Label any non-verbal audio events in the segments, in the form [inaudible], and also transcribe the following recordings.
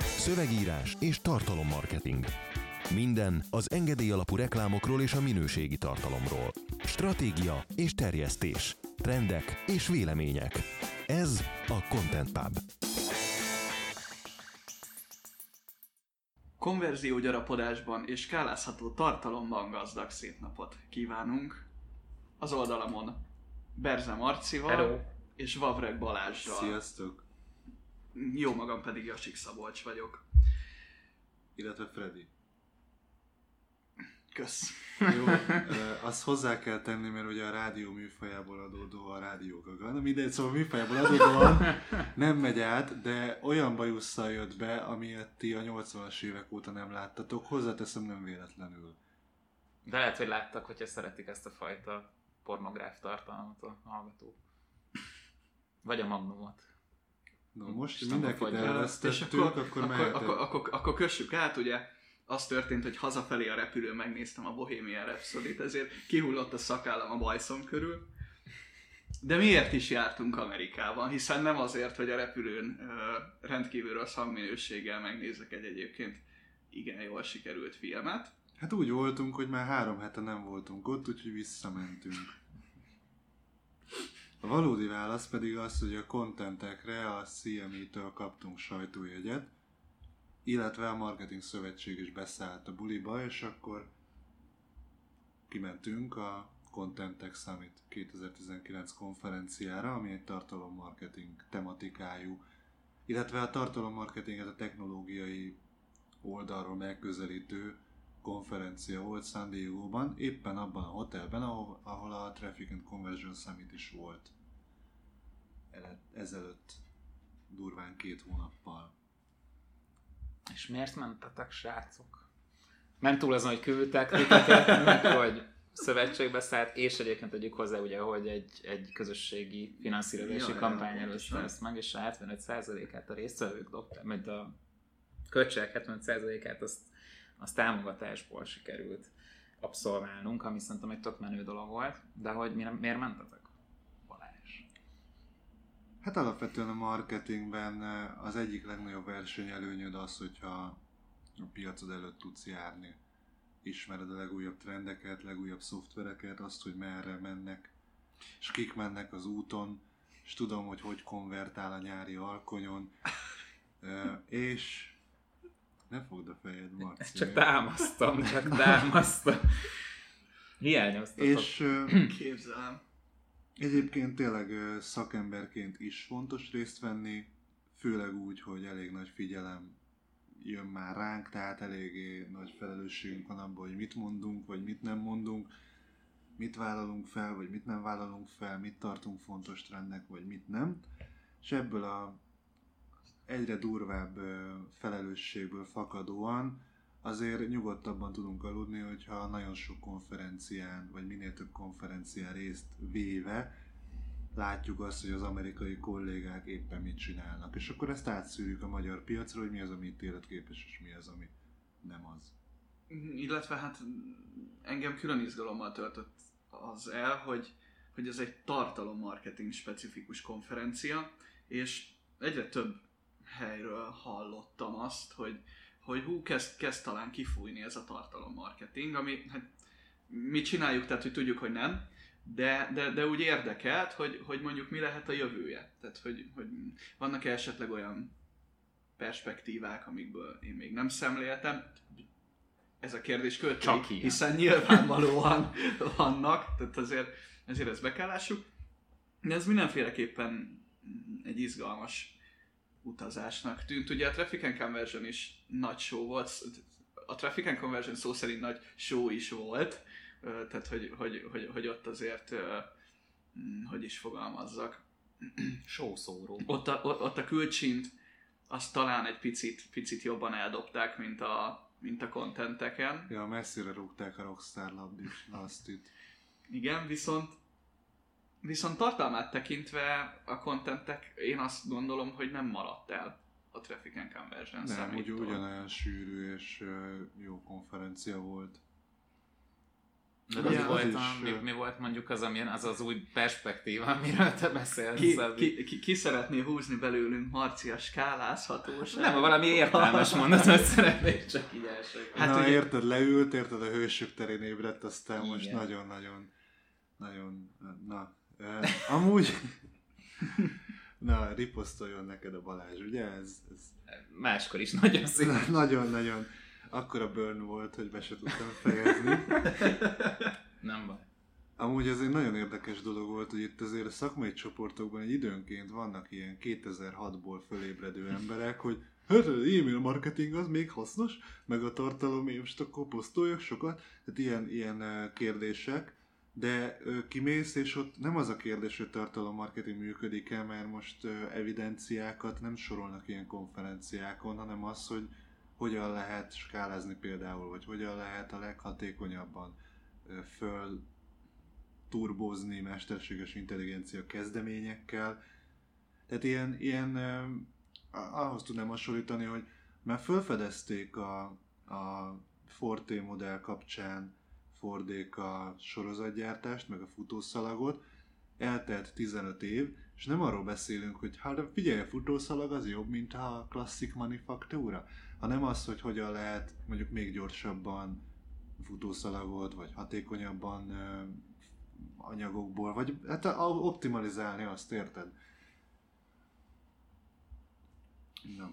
Szövegírás és tartalommarketing. Minden az engedély alapú reklámokról és a minőségi tartalomról. Stratégia és terjesztés. Trendek és vélemények. Ez a Content Pub. Konverzió gyarapodásban és skálázható tartalomban gazdag szép napot kívánunk. Az oldalamon Berze Marcival Hello. és Vavreg Balázsral. Sziasztok! Jó magam pedig Jasik Szabolcs vagyok. Illetve Freddy. Kösz. Jó, azt hozzá kell tenni, mert ugye a rádió műfajából adódó a rádió gaga. Na mindegy, szóval a műfajából adódóan nem megy át, de olyan bajusszal jött be, amilyet ti a 80-as évek óta nem láttatok. Hozzáteszem nem véletlenül. De lehet, hogy láttak, hogyha szeretik ezt a fajta pornográf tartalmat a hallgatók. Vagy a magnumot. Na most Most mindenkit nem vagy- elvesztettük, és akkor, akkor, akkor, akkor, akkor, akkor, kössük át, ugye az történt, hogy hazafelé a repülőn megnéztem a Bohemian rhapsody ezért kihullott a szakállam a bajszom körül. De miért is jártunk Amerikában? Hiszen nem azért, hogy a repülőn ö, rendkívül rossz hangminőséggel megnézek egy egyébként igen jól sikerült filmet. Hát úgy voltunk, hogy már három hete nem voltunk ott, úgyhogy visszamentünk. A valódi válasz pedig az, hogy a kontentekre a CME-től kaptunk sajtójegyet, illetve a Marketing Szövetség is beszállt a buliba, és akkor kimentünk a Contentek Summit 2019 konferenciára, ami egy tartalommarketing tematikájú, illetve a tartalommarketinget a technológiai oldalról megközelítő konferencia volt San Diego-ban, éppen abban a hotelben, ahol, ahol a Traffic and Conversion Summit is volt ezelőtt durván két hónappal. És miért mentetek, srácok? Nem túl azon, hogy küldtek titeket, meg [laughs] hogy szövetségbe szállt, és egyébként tegyük hozzá, ugye, hogy egy, egy közösségi finanszírozási Ja, kampány pontosan. ezt meg, és a 75%-át a résztvevők dobták, mint a költségek 75%-át azt, azt támogatásból sikerült abszolválnunk, ami szerintem egy tök menő dolog volt, de hogy mi nem, miért mentetek? Balázs. Hát alapvetően a marketingben eh, az egyik legnagyobb versenyelőnyöd az, hogyha a piacod előtt tudsz járni. Ismered a legújabb trendeket, legújabb szoftvereket, azt, hogy merre mennek, és kik mennek az úton, és tudom, hogy hogy konvertál a nyári alkonyon, [laughs] Eh, és ne fogd a fejed, Marci. Csak támasztam, csak [laughs] támasztam. Hiányoztatok. És Képzelem. Egyébként tényleg szakemberként is fontos részt venni, főleg úgy, hogy elég nagy figyelem jön már ránk, tehát eléggé nagy felelősségünk van abban, hogy mit mondunk, vagy mit nem mondunk, mit vállalunk fel, vagy mit nem vállalunk fel, mit tartunk fontos trendnek, vagy mit nem. És ebből a egyre durvább felelősségből fakadóan azért nyugodtabban tudunk aludni, hogyha nagyon sok konferencián, vagy minél több konferencián részt véve látjuk azt, hogy az amerikai kollégák éppen mit csinálnak. És akkor ezt átszűrjük a magyar piacra, hogy mi az, ami itt életképes, és mi az, ami nem az. Illetve hát engem külön izgalommal töltött az el, hogy, hogy ez egy tartalommarketing specifikus konferencia, és egyre több helyről hallottam azt, hogy, hogy hú, kezd, kezd talán kifújni ez a tartalommarketing, ami hát mi csináljuk, tehát hogy tudjuk, hogy nem, de, de, de úgy érdekelt, hogy, hogy mondjuk mi lehet a jövője. Tehát, hogy, hogy vannak esetleg olyan perspektívák, amikből én még nem szemléltem. Ez a kérdés költői, Csak ilyen. hiszen nyilvánvalóan [laughs] vannak, tehát azért, ezért ezt be kell lássuk. De ez mindenféleképpen egy izgalmas utazásnak tűnt. Ugye a Traffic and Conversion is nagy show volt, a Traffic and Conversion szó szerint nagy show is volt, tehát hogy, hogy, hogy, hogy ott azért, mm, hogy is fogalmazzak, Sószóró. ott a, ott ott a külcsint azt talán egy picit, picit jobban eldobták, mint a, mint a kontenteken. Ja, messzire rúgták a Rockstar labdit, azt itt. Igen, viszont viszont tartalmát tekintve a kontentek én azt gondolom, hogy nem maradt el a Traffic and Conversion Nem, úgy, Summit-tól. ugyanolyan sűrű és jó konferencia volt. De mi, az volt, is, mi, mi, volt mondjuk az, amilyen, az az új perspektíva, [laughs] amiről te beszélsz? Ki, ki, ki, ki szeretné húzni belőlünk Marcia skálázhatóság? Nem, valami értelmes mondatot [laughs] szeretnék csak így elsők. Hát Hát Na ugye- érted, leült, érted, a hősök terén ébredt, aztán Igen. most nagyon-nagyon, nagyon, na, eh, amúgy, [laughs] na, riposztoljon neked a Balázs, ugye? Ez, ez Máskor is nagyon szép. nagyon-nagyon, akkora burn volt, hogy be se tudtam fejezni. [laughs] Nem baj. Amúgy ez egy nagyon érdekes dolog volt, hogy itt azért a szakmai csoportokban egy időnként vannak ilyen 2006-ból fölébredő emberek, hogy hát az e-mail marketing az még hasznos, meg a tartalom, én most akkor posztoljak sokat, tehát ilyen, ilyen kérdések, de ö, kimész, és ott nem az a kérdés, hogy tartalommarketing működik-e, mert most ö, evidenciákat nem sorolnak ilyen konferenciákon, hanem az, hogy hogyan lehet skálázni például, vagy hogyan lehet a leghatékonyabban ö, föl turbozni mesterséges intelligencia kezdeményekkel. Tehát ilyen, ilyen ö, ahhoz tudnám hasonlítani, hogy már felfedezték a, a Forte modell kapcsán Fordék a sorozatgyártást, meg a futószalagot, eltelt 15 év, és nem arról beszélünk, hogy hát de figyelj, a futószalag az jobb, mint a klasszik manufaktúra, hanem az, hogy hogyan lehet mondjuk még gyorsabban futószalagot, vagy hatékonyabban ö, anyagokból, vagy hát a- a- optimalizálni azt, érted? Na,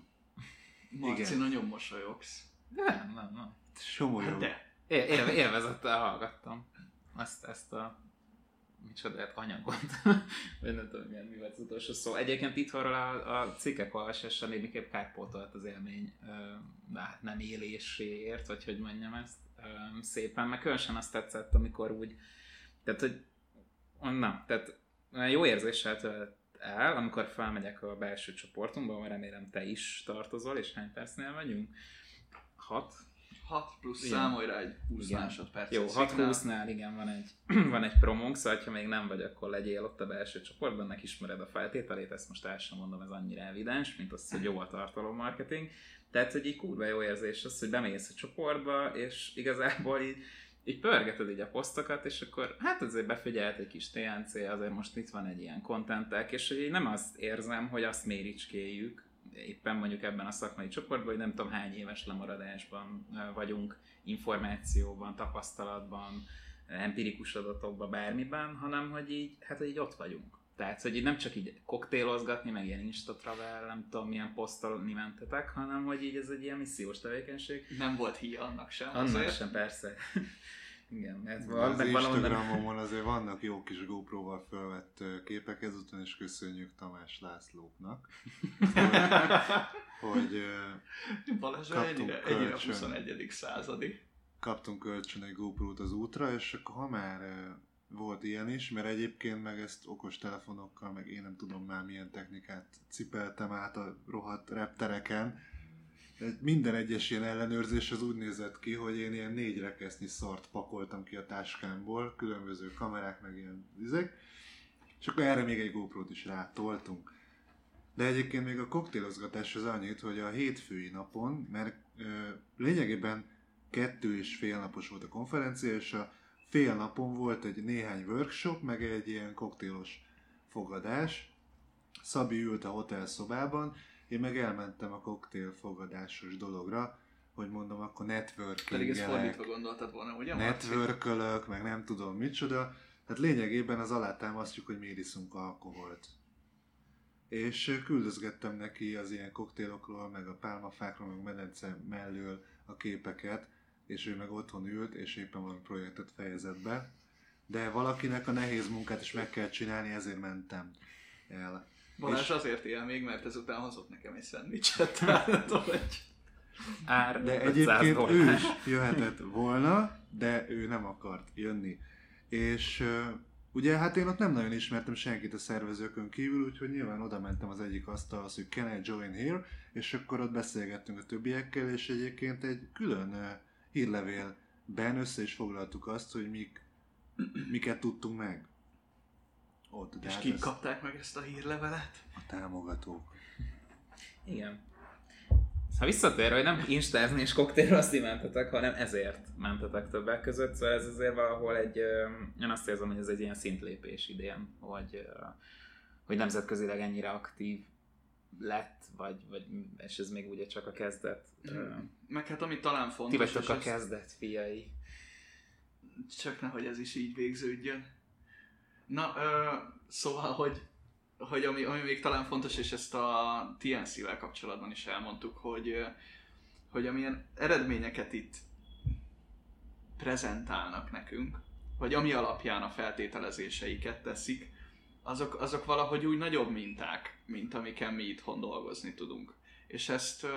Marci, Igen. nagyon mosolyogsz. Nem, nem, nem. somolyog. Hát de. Élve, élvezettel hallgattam ezt, ezt a micsoda hát anyagot, [laughs] vagy nem tudom milyen, mi volt az utolsó szó. Egyébként itthonról a, a cikkek olvasása némiképp kárpótolt az élmény, de hát nem éléséért, vagy hogy mondjam ezt szépen, meg különösen azt tetszett, amikor úgy, tehát hogy, na, tehát jó érzéssel tölt el, amikor felmegyek a belső csoportunkba, remélem te is tartozol, és hány percnél vagyunk? Hat? 6 plusz Igen. számolj rá egy 20 Igen. másodperc. Jó, 6-20-nál igen, van egy, [clears throat] van egy promónk, szóval ha még nem vagy, akkor legyél ott a belső csoportban, nek ismered a feltételét, ezt most el sem mondom, ez annyira evidens, mint az, hogy jó a tartalommarketing. Tehát, hogy így kurva jó érzés az, hogy bemész a csoportba, és igazából így, így pörgeted így a posztokat, és akkor hát azért befigyelt egy kis TNC, azért most itt van egy ilyen kontentek, és hogy így nem azt érzem, hogy azt méricskéljük, éppen mondjuk ebben a szakmai csoportban, hogy nem tudom hány éves lemaradásban vagyunk információban, tapasztalatban, empirikus adatokban, bármiben, hanem hogy így, hát hogy így ott vagyunk. Tehát, hogy így nem csak így koktélozgatni, meg ilyen instatravel, nem tudom milyen posztolni mentetek, hanem hogy így ez egy ilyen missziós tevékenység. Nem volt híja annak sem. Annak azért. sem, persze. Igen, mert Az valaminek valahonnan... Instagramon azért vannak jó kis GoPro-val felvett képek, ezután is köszönjük Tamás Lászlóknak, hogy Balázs Kaptunk ennyire, ennyire kölcsön. 21. századi. kaptunk kölcsön egy GoPro-t az útra, és akkor ha már volt ilyen is, mert egyébként meg ezt okos telefonokkal, meg én nem tudom már milyen technikát cipeltem át a rohadt reptereken. Minden egyes ilyen ellenőrzés az úgy nézett ki, hogy én ilyen négy rekesznyi szart pakoltam ki a táskámból, különböző kamerák, meg ilyen vizek, és akkor erre még egy GoPro-t is rátoltunk. De egyébként még a koktélozgatás az annyit, hogy a hétfői napon, mert ö, lényegében kettő és fél napos volt a konferencia, és a fél napon volt egy néhány workshop, meg egy ilyen koktélos fogadás. Szabi ült a hotel szobában, én meg elmentem a koktél fogadásos dologra, hogy mondom, akkor networking Pedig ezt fordítva gondoltad volna, ugye? Networkölök, meg nem tudom micsoda. Tehát lényegében az alátámasztjuk, hogy miért iszunk alkoholt. És küldözgettem neki az ilyen koktélokról, meg a pálmafákról, meg a medence mellől a képeket, és ő meg otthon ült, és éppen valami projektet fejezett be. De valakinek a nehéz munkát is meg kell csinálni, ezért mentem el. Balázs És- azért él még, mert ezután hozott nekem egy szendvicset. Hogy Ár De 500 egyébként dollár. ő is jöhetett volna, de ő nem akart jönni. És ugye hát én ott nem nagyon ismertem senkit a szervezőkön kívül, úgyhogy nyilván oda mentem az egyik asztalhoz, hogy can I join here, és akkor ott beszélgettünk a többiekkel, és egyébként egy külön hírlevélben össze is foglaltuk azt, hogy mik, miket tudtunk meg. Ott, és hát kik ez kapták meg ezt a hírlevelet? a támogatók. Igen. Ha visszatérve, hogy nem instázni és koktélrozni mentetek, hanem ezért mentetek többek között, szóval ez azért valahol egy, én azt érzem, hogy ez egy ilyen szintlépés idén, hogy, hogy nemzetközileg ennyire aktív lett, vagy, vagy és ez még ugye csak a kezdet. Ö, Meg hát ami talán Ti fontos, vagytok és a ezt- kezdet fiai. csak nehogy ez is így végződjön. Na, ö, szóval, hogy, hogy ami, ami még talán fontos, és ezt a TNC-vel kapcsolatban is elmondtuk, hogy, hogy amilyen eredményeket itt prezentálnak nekünk, vagy ami alapján a feltételezéseiket teszik, azok, azok valahogy úgy nagyobb minták, mint amiken mi itthon dolgozni tudunk. És ezt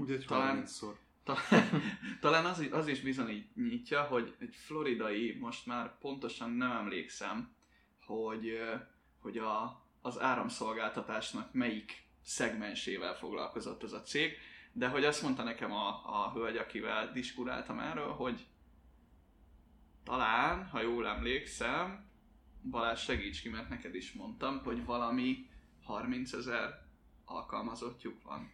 Úgy egy talán, 30-szor. talán, [laughs] talán az, az is bizonyítja, hogy egy floridai, most már pontosan nem emlékszem, hogy, hogy a, az áramszolgáltatásnak melyik szegmensével foglalkozott ez a cég, de hogy azt mondta nekem a, a hölgy, akivel diskuráltam erről, hogy talán, ha jól emlékszem, Balázs segíts ki, mert neked is mondtam, hogy valami 30 ezer alkalmazottjuk van.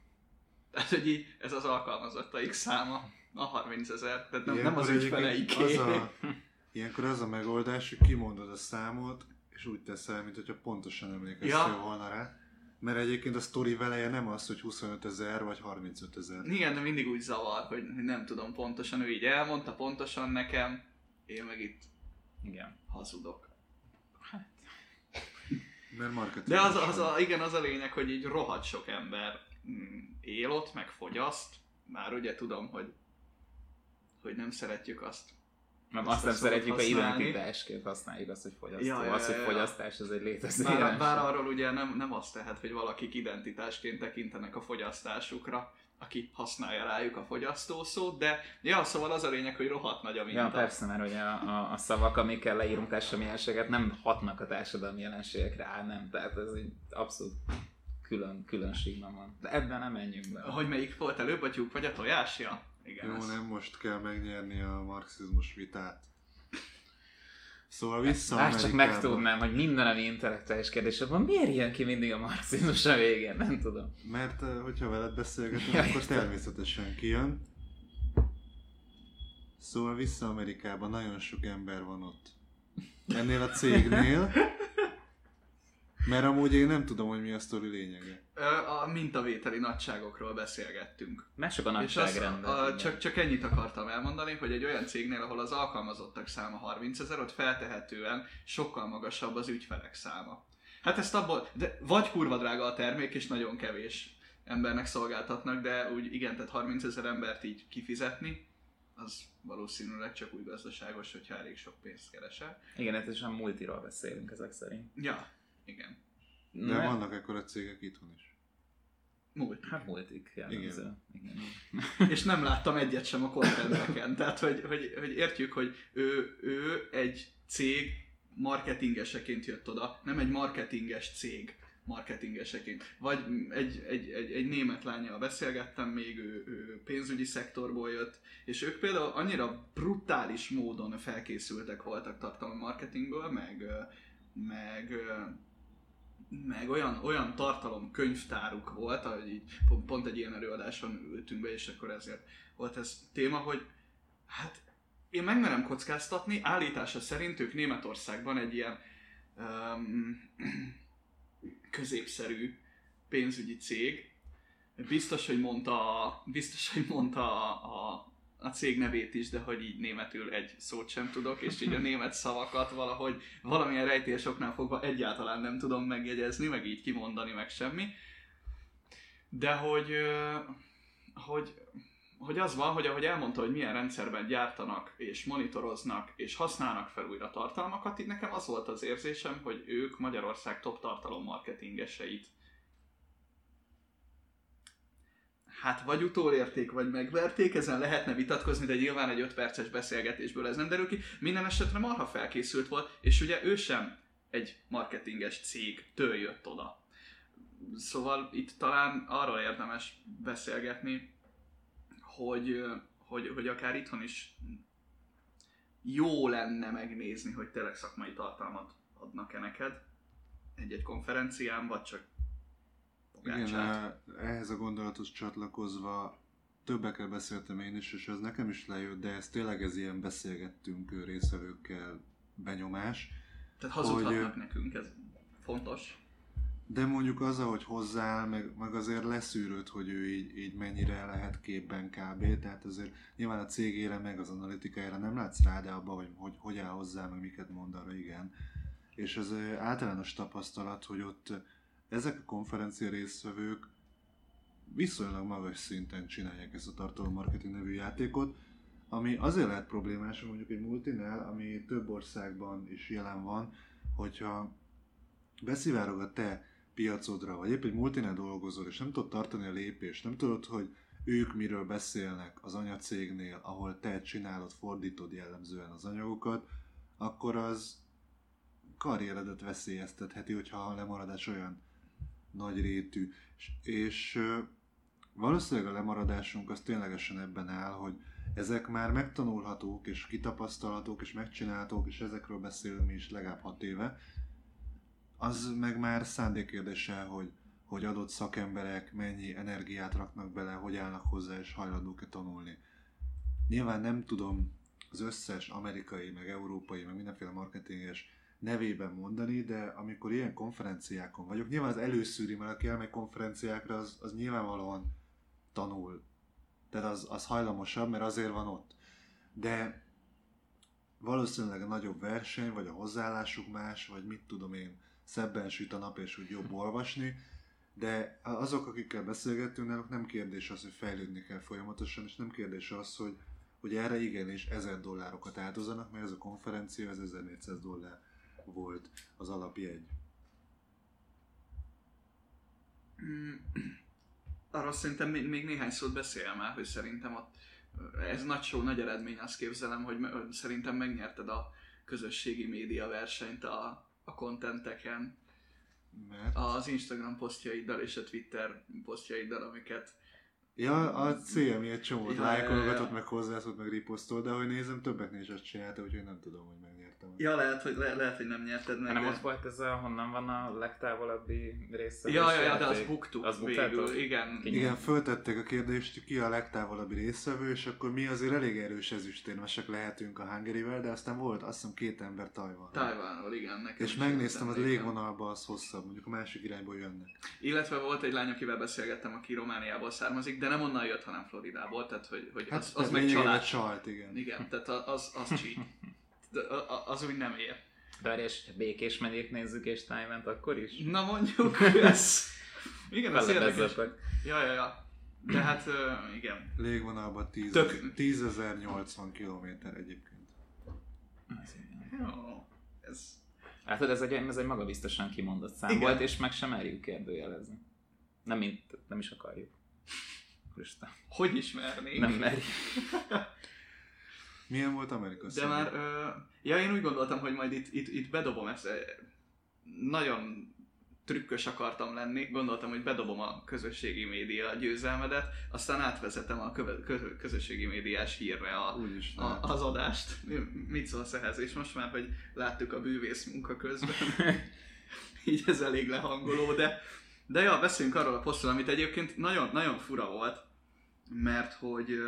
Tehát, hogy így, ez az alkalmazottaik száma, a 30 ezer, tehát nem, nem az ügyfeleiké. Az a, [laughs] ilyenkor az a megoldás, hogy kimondod a számot, és úgy teszel, mint hogyha pontosan emlékeztél Ja. volna rá. Mert egyébként a sztori veleje nem az, hogy 25 ezer vagy 35 ezer. Igen, de mindig úgy zavar, hogy nem tudom pontosan, ő így elmondta pontosan nekem, én meg itt Igen. hazudok. Mert marketing. De az, az a, igen, az a lényeg, hogy így rohadt sok ember mm, él ott, meg fogyaszt. Már ugye tudom, hogy, hogy nem szeretjük azt. Ezt azt nem szeretjük, a használni. identitásként használjuk azt, hogy fogyasztó. Ja, ja, az, hogy ja, ja. fogyasztás, ez egy létező Bár, jelenség. bár arról ugye nem, nem azt tehet, hogy valakik identitásként tekintenek a fogyasztásukra, aki használja rájuk a fogyasztó szót, de ja, szóval az a lényeg, hogy rohadt nagy a minta. Ja, persze, mert ugye a, a, a szavak, amikkel leírunk társadalmi jelenségeket, nem hatnak a társadalmi jelenségekre, á, nem. Tehát ez egy abszolút külön, különségben van. De ebben nem menjünk be. Hogy melyik volt előbb, a tyúk vagy a tojás? Ja, igen. Jó, nem most kell megnyerni a marxizmus vitát. Szóval vissza Bár csak Amerikába. megtudnám, hogy minden, ami intellektuális kérdés, abban miért jön ki mindig a marxizmus a végén, nem tudom. Mert eh, hogyha veled beszélgetem, Ja, akkor értem. természetesen kijön. Szóval vissza Amerikában nagyon sok ember van ott. Ennél a cégnél. Mert amúgy én nem tudom, hogy mi a sztori lényege. A mintavételi nagyságokról beszélgettünk. Mások a igen. csak, csak ennyit akartam elmondani, hogy egy olyan cégnél, ahol az alkalmazottak száma 30 ezer, ott feltehetően sokkal magasabb az ügyfelek száma. Hát ezt abból, de vagy kurva drága a termék, és nagyon kevés embernek szolgáltatnak, de úgy igen, tehát 30 ezer embert így kifizetni, az valószínűleg csak úgy gazdaságos, hogyha elég sok pénzt keresel. Igen, hát és a multiról beszélünk ezek szerint. Ja, igen. De Ne- vannak ekkora cégek itthon is. Múlt. Hát multik jellemző. Igen. és nem láttam egyet sem a contenteken. Tehát, hogy, hogy, hogy értjük, hogy ő, ő egy cég marketingeseként jött oda, nem egy marketinges cég marketingeseként. Vagy egy, egy, egy, egy német lányjal beszélgettem még, ő, ő pénzügyi szektorból jött, és ők például annyira brutális módon felkészültek voltak tartalommarketingből, meg, ö, meg ö, meg olyan, olyan tartalom könyvtáruk volt, ahogy így pont, pont egy ilyen előadáson ültünk be, és akkor ezért volt ez téma, hogy hát én megmerem kockáztatni, állítása szerint ők Németországban egy ilyen um, [clears throat] középszerű pénzügyi cég. Biztos, hogy mondta, biztos, hogy mondta a, a, a cég nevét is, de hogy így németül egy szót sem tudok, és így a [laughs] német szavakat valahogy valamilyen rejtélyes oknál fogva egyáltalán nem tudom megjegyezni, meg így kimondani, meg semmi. De hogy, hogy, hogy az van, hogy ahogy elmondta, hogy milyen rendszerben gyártanak, és monitoroznak, és használnak fel újra tartalmakat, így nekem az volt az érzésem, hogy ők Magyarország top tartalommarketingeseit hát vagy utolérték, vagy megverték, ezen lehetne vitatkozni, de nyilván egy 5 perces beszélgetésből ez nem derül ki. Minden esetre marha felkészült volt, és ugye ő sem egy marketinges cégtől jött oda. Szóval itt talán arról érdemes beszélgetni, hogy, hogy, hogy akár itthon is jó lenne megnézni, hogy tényleg szakmai tartalmat adnak-e neked egy-egy konferencián, vagy csak Igen, pogácsát. eh, ehhez a gondolathoz csatlakozva többekkel beszéltem én is, és ez nekem is lejött, de ez tényleg ez ilyen beszélgettünk részvevőkkel benyomás. Tehát hazudhatnak hogy, nekünk, ez fontos. De mondjuk az, ahogy hozzááll, meg, meg azért leszűrőd, hogy ő így, így mennyire lehet képben kb. Tehát azért nyilván a cégére, meg az analitikájára nem látsz rá, de abban, hogy, hogy hogy áll hozzá, meg miket mond arra, igen. És ez általános tapasztalat, hogy ott ezek a konferencia résztvevők viszonylag magas szinten csinálják ezt a tartalommarketing nevű játékot, ami azért lehet problémás, mondjuk egy multinál, ami több országban is jelen van, hogyha beszivárog a te piacodra, vagy épp egy multinál dolgozol, és nem tudod tartani a lépést, nem tudod, hogy ők miről beszélnek az anyacégnél, ahol te csinálod, fordítod jellemzően az anyagokat, akkor az karrieredet veszélyeztetheti, hogyha a lemaradás olyan nagy rétű. És, és valószínűleg a lemaradásunk az ténylegesen ebben áll, hogy ezek már megtanulhatók, és kitapasztalhatók, és megcsinálhatók, és ezekről beszélünk mi is legalább hat éve. Az meg már szándékérdése, hogy, hogy adott szakemberek mennyi energiát raknak bele, hogy állnak hozzá, és hajlandók-e tanulni. Nyilván nem tudom az összes amerikai, meg európai, meg mindenféle marketinges nevében mondani, de amikor ilyen konferenciákon vagyok, nyilván az előszűri, mert aki elmegy konferenciákra, az, az nyilvánvalóan tanul. Tehát az, az hajlamosabb, mert azért van ott. De valószínűleg a nagyobb verseny, vagy a hozzáállásuk más, vagy mit tudom én, szebben süt a nap, és úgy jobb olvasni, de azok, akikkel beszélgettünk, náluk nem kérdés az, hogy fejlődni kell folyamatosan, és nem kérdés az, hogy, hogy erre igenis ezer dollárokat áldozanak, mert ez a konferencia az 1400 dollár volt az alapjegy. Mm, arról szerintem még, még néhány szót beszél már, hogy szerintem ott ez nagy show, nagy eredmény, azt képzelem, hogy szerintem megnyerted a közösségi média versenyt a, a kontenteken. Mert? Az Instagram posztjaiddal és a Twitter posztjaiddal, amiket Ja, a CMI egy csomót ja, lájkolgatott, ja, ja. meg hozzászólt, meg riposztolt, de ahogy nézem, többeknél is azt csinálta, úgyhogy nem tudom, hogy megnyertem. Ja, lehet, hogy, le, lehet, hogy nem nyerted meg. Nem ott volt ez a, honnan van a legtávolabbi része? Ja, ja, ja, de az buktuk az végül, igen. Igen, föltették a kérdést, ki a legtávolabbi részvevő, és akkor mi azért elég erős ezüstérmesek lehetünk a Hungary-vel, de aztán volt azt hiszem két ember Tajvan. Tajvanról, igen. Nekem és megnéztem, az légvonalban az hosszabb, mondjuk a másik irányból jönnek. Illetve volt egy lány, akivel beszélgettem, aki Romániából származik, de nem onnan jött, hanem Floridából, tehát hogy, hogy hát, az, az meg család. Csalt, igen. Igen, tehát az, az cheat. [laughs] Az úgy nem ér. De és békés megyét nézzük és Tájvánt akkor is? Na mondjuk, [laughs] ez... Igen, ez érdekes. Ja, ja, ja. De hát, uh, igen. Légvonalban 10, Tök... 10.080 km egyébként. Jó, ez... Hát ez egy, ez egy magabiztosan kimondott szám igen. volt, és meg sem merjük kérdőjelezni. Nem, mint, nem is akarjuk. Úristen. Hogy ismernénk? Nem merjük. [laughs] Milyen volt Amerika De már, ö, ja én úgy gondoltam, hogy majd itt, itt, itt bedobom ezt. Nagyon trükkös akartam lenni, gondoltam, hogy bedobom a közösségi média győzelmedet, aztán átvezetem a köve, kö, közösségi médiás hírre a, a, az adást. Mit szólsz ehhez? És most már, hogy láttuk a bűvész munka közben, [laughs] így ez elég lehangoló, de, de ja, beszéljünk arról a posztról, amit egyébként nagyon, nagyon fura volt, mert hogy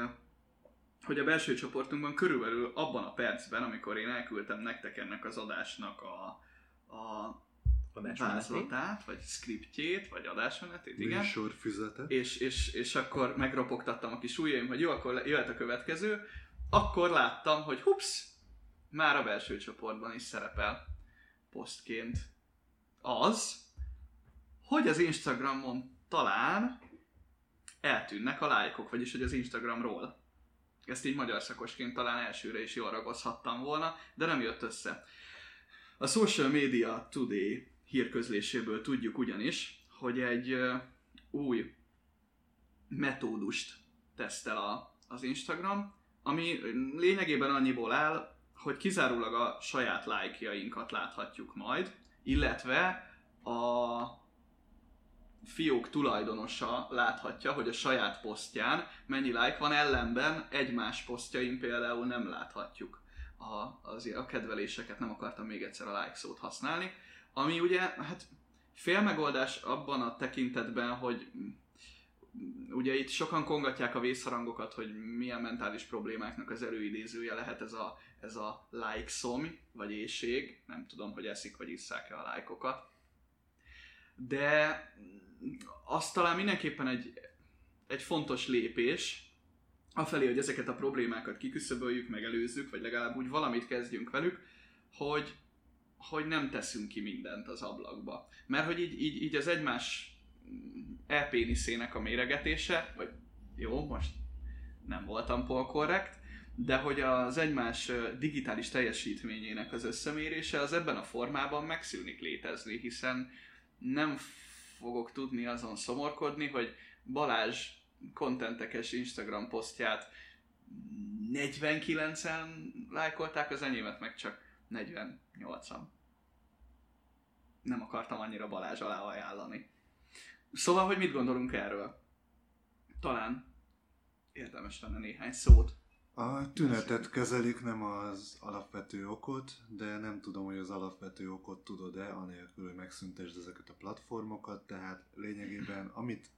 hogy a belső csoportunkban körülbelül abban a percben, amikor én elküldtem nektek ennek az adásnak a, a vázlatát, vagy skriptjét, vagy adásmenetét, igen. Műsorfüzetet. És, és, és akkor megropogtattam a kis ujjaim, hogy jó, akkor jöhet a következő. Akkor láttam, hogy hups, már a belső csoportban is szerepel posztként az, hogy az Instagramon talán eltűnnek a lájkok, vagyis hogy az Instagramról. Ezt így magyar szakosként talán elsőre is jól ragozhattam volna, de nem jött össze. A Social Media Today hírközléséből tudjuk ugyanis, hogy egy új metódust tesztel a, az Instagram, ami lényegében annyiból áll, hogy kizárólag a saját lájkjainkat láthatjuk majd, illetve a fiók tulajdonosa láthatja, hogy a saját posztján mennyi like van, ellenben egymás posztjain például nem láthatjuk a, az, a kedveléseket, nem akartam még egyszer a like szót használni, ami ugye hát fél megoldás abban a tekintetben, hogy ugye itt sokan kongatják a vészharangokat, hogy milyen mentális problémáknak az előidézője lehet ez a, ez a like szom, vagy éjség. Nem tudom, hogy eszik vagy isszák-e a lájkokat. De azt talán mindenképpen egy, egy fontos lépés, afelé, hogy ezeket a problémákat kiküszöböljük, megelőzzük, vagy legalább úgy valamit kezdjünk velük, hogy, hogy nem teszünk ki mindent az ablakba. Mert hogy így, így, így az egymás e-péniszének a méregetése, vagy jó, most nem voltam polkorrekt, de hogy az egymás digitális teljesítményének az összemérése az ebben a formában megszűnik létezni, hiszen nem fogok tudni azon szomorkodni, hogy Balázs kontentekes Instagram posztját 49-en lájkolták, az enyémet meg csak 48-an. Nem akartam annyira Balázs alá ajánlani. Szóval, hogy mit gondolunk erről? Talán érdemes lenne néhány szót. A tünetet kezelik, nem az alapvető okot, de nem tudom, hogy az alapvető okot tudod-e, anélkül, hogy megszüntesd ezeket a platformokat, tehát lényegében amit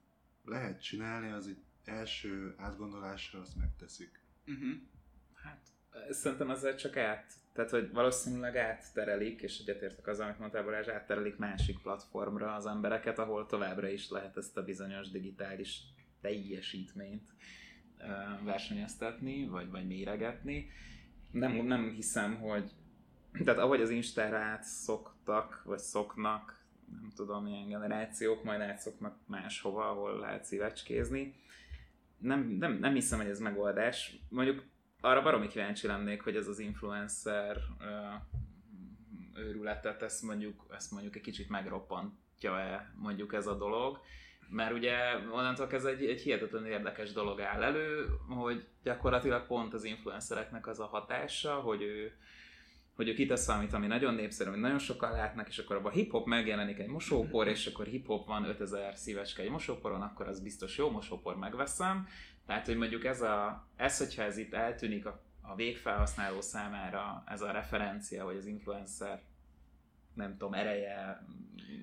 lehet csinálni, az egy első átgondolásra azt megteszik. Uh-huh. Hát szerintem azért csak át, tehát hogy valószínűleg átterelik, és egyetértek az, amit mondtál Balázs, átterelik másik platformra az embereket, ahol továbbra is lehet ezt a bizonyos digitális teljesítményt versenyeztetni, vagy, vagy méregetni. Nem, nem hiszem, hogy tehát ahogy az Instára átszoktak, vagy szoknak, nem tudom, milyen generációk, majd átszoknak máshova, ahol lehet szívecskézni. Nem, nem, nem hiszem, hogy ez megoldás. Mondjuk arra baromi kíváncsi lennék, hogy ez az influencer őrületet, ezt mondjuk, ezt mondjuk egy kicsit megroppantja-e mondjuk ez a dolog mert ugye onnantól ez egy, egy hihetetlen érdekes dolog áll elő, hogy gyakorlatilag pont az influencereknek az a hatása, hogy ő, hogy ő kitesz valamit, ami nagyon népszerű, amit nagyon sokan látnak, és akkor abban hip-hop megjelenik egy mosópor, és akkor hip-hop van 5000 szívecske egy mosóporon, akkor az biztos jó mosópor, megveszem. Tehát, hogy mondjuk ez, a, ez hogyha ez itt eltűnik a, a végfelhasználó számára, ez a referencia, vagy az influencer nem tudom, ereje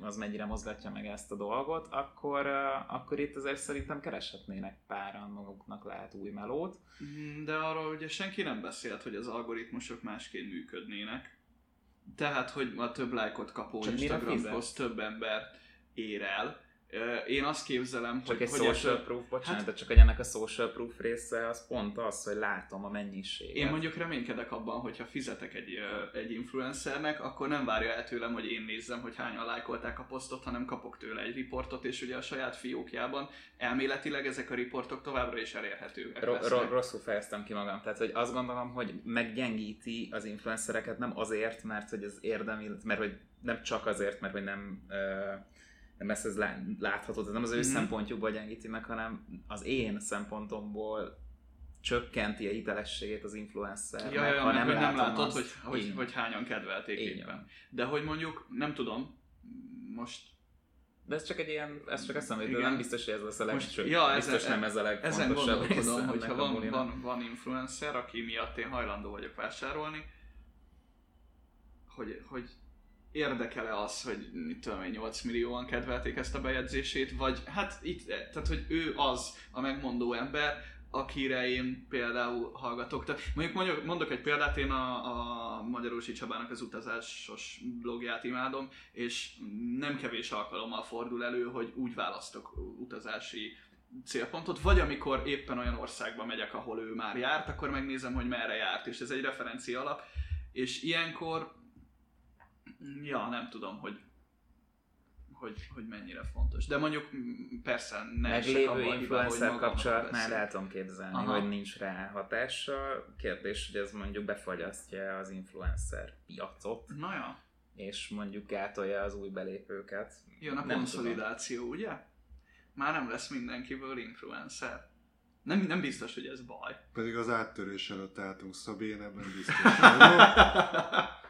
az mennyire mozgatja meg ezt a dolgot, akkor, akkor itt azért szerintem kereshetnének páran maguknak lehet új melót. Mm, de arról ugye senki nem beszélt, hogy az algoritmusok másként működnének. Tehát, hogy a több lájkot kapó Csak Instagramhoz több embert ér el, én azt képzelem, csak hogy... egy hogy social ebből- proof, bocsánat, hát- de csak hogy ennek a social proof része az pont az, hogy látom a mennyiséget. Én mondjuk reménykedek abban, hogyha fizetek egy, egy influencernek, akkor nem várja el tőlem, hogy én nézzem, hogy hányan lájkolták a posztot, hanem kapok tőle egy riportot, és ugye a saját fiókjában elméletileg ezek a riportok továbbra is elérhetőek Ro- lesznek. ro- rosszul fejeztem ki magam. Tehát, hogy azt gondolom, hogy meggyengíti az influencereket nem azért, mert hogy ez érdemi, mert hogy nem csak azért, mert hogy nem, ö, nem lesz ez lá- látható, ez nem az ő Mhm. szempontjukból gyengíti meg, hanem az én szempontomból csökkenti a hitelességét az influencer. Ja, ja, ha nem, hogy nem látod, azt. hogy, hogy, hogy hányan kedvelték Így éppen. van. De hogy mondjuk, nem tudom, most De ez csak egy ilyen, ez csak eszembe jut, Igen. nem biztos, hogy ez lesz a Most- legcső. ja, biztos ezen- nem ez a ezen legfontosabb gondolkodom, hogyha van, bulinak. van, van influencer, aki miatt én hajlandó vagyok vásárolni, hogy, hogy érdekel-e az, hogy mit tudom én, 8 millióan kedvelték ezt a bejegyzését, vagy hát itt, tehát hogy ő az a megmondó ember, akire én például hallgatok. Tehát mondjuk mondjuk, mondok egy példát, én a, a Magyarósi Csabának az utazásos blogját imádom, és nem kevés alkalommal fordul elő, hogy úgy választok utazási célpontot, vagy amikor éppen olyan országba megyek, ahol ő már járt, akkor megnézem, hogy merre járt, és ez egy referencia alap, és ilyenkor, ja, nem tudom, hogy hogy, hogy mennyire fontos. De mondjuk persze ne Meglévő influencer kapcsolatnál el tudom képzelni, Aha. hogy nincs rá hatással. Kérdés, hogy ez mondjuk befagyasztja az influencer piacot, Na ja, és mondjuk gátolja az új belépőket. jön a Nem konszolidáció, ugye? Már nem lesz mindenkiből influencer. Nem, nem biztos, hogy ez baj. Pedig az áttörés előtt álltunk Szabén, ebben biztos. [laughs]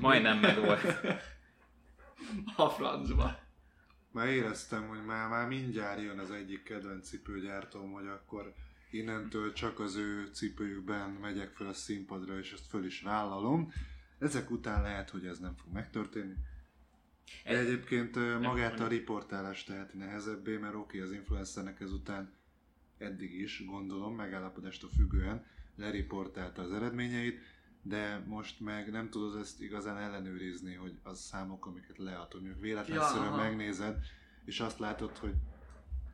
Majdnem meg volt. [laughs] A francba. Már éreztem, hogy már, már mindjárt jön az egyik kedvenc cipőgyártóm, hogy akkor innentől csak az ő cipőjükben megyek fel a színpadra, és ezt föl is vállalom. Ezek után lehet, hogy ez nem fog megtörténni. De egyébként magát a riportálást teheti nehezebbé, mert oké, az influencernek ezután eddig is, gondolom, megállapodástól függően leriportálta az eredményeit, de most meg nem tudod ezt igazán ellenőrizni, hogy az számok, amiket lead, hogy mondjuk véletlenszerűen Ja, megnézed, és azt látod, hogy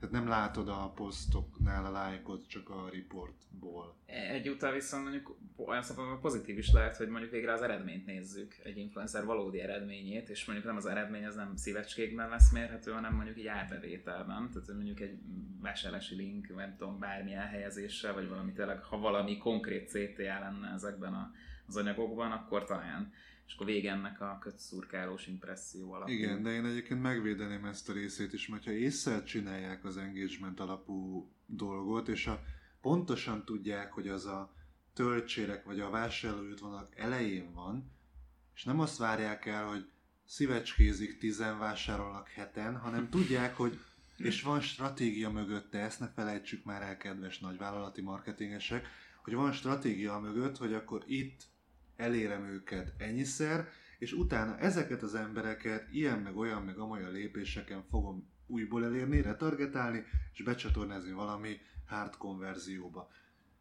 tehát nem látod a posztoknál a lájkot, csak a riportból. Egyúttal viszont mondjuk olyan szempontból pozitív is lehet, hogy mondjuk végre az eredményt nézzük, egy influencer valódi eredményét, és mondjuk nem az eredmény az nem szívecskékben lesz mérhető, hanem mondjuk így árbevételben. Tehát mondjuk egy vásárlási link, nem tudom, bármilyen helyezéssel, vagy valami tényleg, ha valami konkrét CTA lenne ezekben a, az anyagokban, akkor talán. És akkor vége ennek a kötszurkálós impresszió alapú. Igen, de én egyébként megvédeném ezt a részét is, mert ha észre csinálják az engagement alapú dolgot, és a, pontosan tudják, hogy az a töltsérek vagy a vásárlóútvonalak elején van, és nem azt várják el, hogy szívecskézik tizen vásárolnak heten, hanem tudják, hogy és van stratégia mögötte, ezt ne felejtsük már el, kedves nagyvállalati marketingesek, hogy van stratégia mögött, hogy akkor itt elérem őket ennyiszer, és utána ezeket az embereket ilyen meg olyan meg amolyan lépéseken fogom újból elérni, retargetálni, és becsatornázni valami hard konverzióba.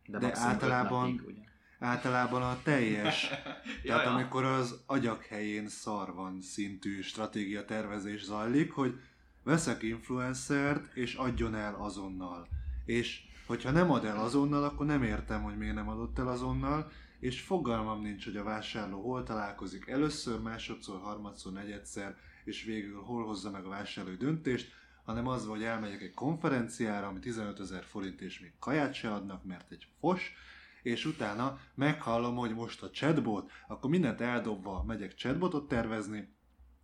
de öt általában- napig? Általában a teljes, [laughs] tehát ja. amikor az agyak helyén szar van szintű stratégia tervezés zajlik, hogy veszek influencert, és adjon el azonnal. És hogyha nem ad el azonnal, akkor nem értem, hogy miért nem adott el azonnal, és fogalmam nincs, hogy a vásárló hol találkozik először, másodszor, harmadszor, negyedszer, és végül hol hozza meg a vásárlói döntést, hanem az, hogy elmegyek egy konferenciára, ami 15 ezer forint, és még kaját se adnak, mert egy fos, és utána meghallom, hogy most a chatbot, akkor mindent eldobva megyek chatbotot tervezni,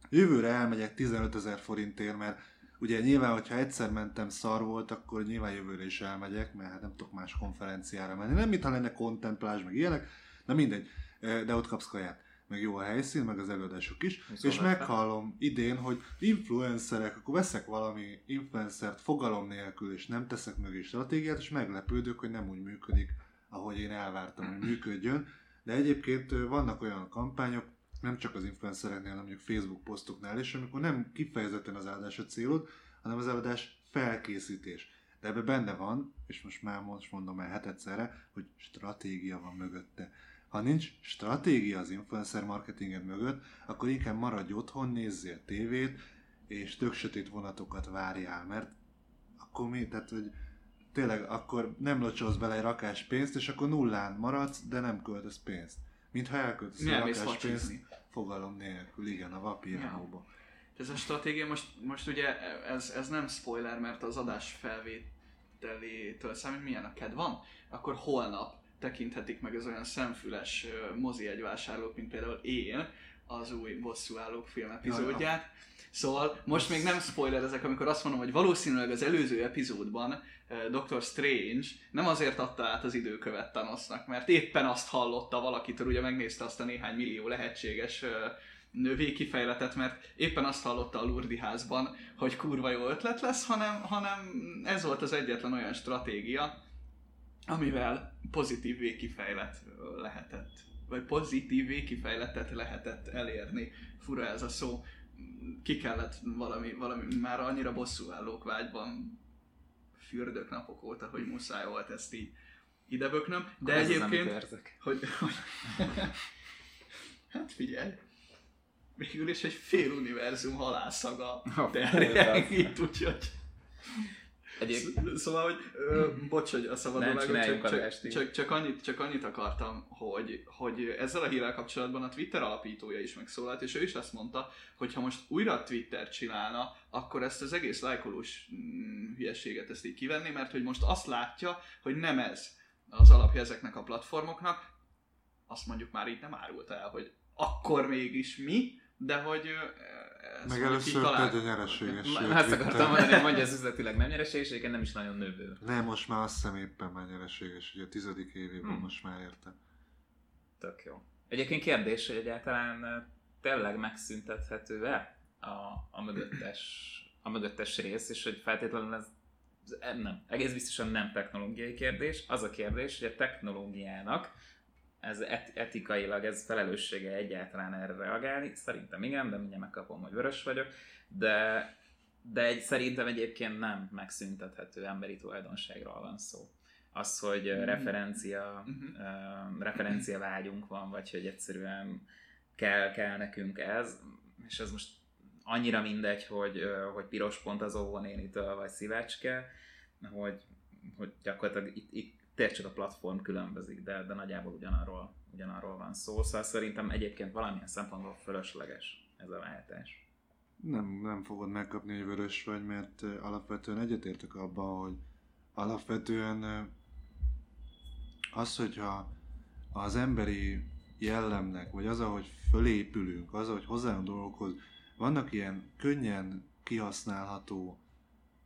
jövőre elmegyek 15 ezer forintért, mert ugye nyilván, hogyha egyszer mentem szar volt, akkor nyilván jövőre is elmegyek, mert hát nem tudok más konferenciára menni. Nem, mintha lenne kontemplás, meg ilyenek, na mindegy, de ott kapsz kaját. Meg jó a helyszín, meg az előadások is. Viszont és ebben- meghallom idén, hogy influencerek, akkor veszek valami influencert fogalom nélkül, és nem teszek mögé stratégiát, és meglepődök, hogy nem úgy működik, ahogy én elvártam, hogy működjön. De egyébként vannak olyan kampányok, nem csak az influencereknél, hanem mondjuk Facebook posztoknál is, amikor nem kifejezetten az eladás a célod, hanem az eladás felkészítés. De ebbe benne van, és most már most mondom el hetedszerre, hogy stratégia van mögötte. Ha nincs stratégia az influencer marketinged mögött, akkor inkább maradj otthon, nézzél tévét, és tök sötét vonatokat várjál, mert akkor mi, tehát hogy tényleg akkor nem locsolsz bele egy rakás pénzt, és akkor nullán maradsz, de nem költesz pénzt. Mintha elköltesz egy rakás pénzt fogalom nélkül, igen, a vapírhóba. Ez a stratégia most, most ugye ez, ez nem spoiler, mert az adás felvételétől számít, milyen a kedv? Van, akkor holnap tekinthetik meg az olyan szemfüles mozi egyvásárlók, mint például én, az új bosszúállók film epizódját. Szóval most még nem spoiler ezek, amikor azt mondom, hogy valószínűleg az előző epizódban Dr. Strange nem azért adta át az időkövet Thanosnak, mert éppen azt hallotta valakitől, ugye megnézte azt a néhány millió lehetséges ö, nővé kifejletet, mert éppen azt hallotta a Lurdi házban, hogy kurva jó ötlet lesz, hanem, hanem ez volt az egyetlen olyan stratégia, amivel pozitív végkifejlet ö, lehetett, vagy pozitív végkifejletet lehetett elérni. Fura ez a szó. Ki kellett valami, valami már annyira bosszúállók vágyban fürdök napok óta, hogy muszáj volt ezt így ideböknöm. De Ez az, amit egyébként érzek. hogy, hogy hát figyelj, végül is egy fél univerzum halálszaga Ha, terjeng itt, úgyhogy... Egyéb, Sz- Szóval, hogy ö, bocs, hogy a csináljunk csak, csak, csak, csak, annyit, csak annyit akartam, hogy, hogy ezzel a hírrel kapcsolatban a Twitter alapítója is megszólalt, és ő is azt mondta, hogy ha most újra Twitter csinálna, akkor ezt az egész lájkolós mm, hülyeséget ezt így kivenni, mert hogy most azt látja, hogy nem ez az alapja ezeknek a platformoknak, azt mondjuk már így nem árult el, hogy akkor mégis mi, de hogy Meg először talál- tegye nyereséges. Azt akartam mondani, hogy ez üzletileg nem nyereséges, egyébként nem is nagyon nőből. Nem, most már azt hiszem éppen már nyereséges, ugye a tizedik évében Hmm. most már érte. Tök jó. Egyébként kérdés, hogy egyáltalán tényleg megszüntethető-e a, a, mögöttes, a mögöttes rész, és hogy feltétlenül ez ez nem, egész biztosan nem technológiai kérdés. Az a kérdés, hogy a technológiának ez et- etikailag, ez felelőssége egyáltalán erre reagálni. Szerintem igen, de mindjárt megkapom, hogy vörös vagyok. De, de egy, szerintem egyébként nem megszüntethető emberi tulajdonságról van szó. Az, hogy Mhm. referencia, Mhm. uh, referencia vágyunk van, vagy hogy egyszerűen kell, kell nekünk ez, és ez most annyira mindegy, hogy, hogy piros pont az óvónénitől, vagy szívácske, hogy, hogy gyakorlatilag itt, itt tényleg a platform különbözik, de, de nagyjából ugyanarról, ugyanarról van szó. Szóval szerintem egyébként valamilyen szempontból fölösleges ez a váltás. Nem, nem fogod megkapni, hogy vörös vagy, mert alapvetően egyetértek abban, hogy alapvetően az, hogyha az emberi jellemnek, vagy az, ahogy fölépülünk, az, ahogy hozzájön dolgokhoz, vannak ilyen könnyen kihasználható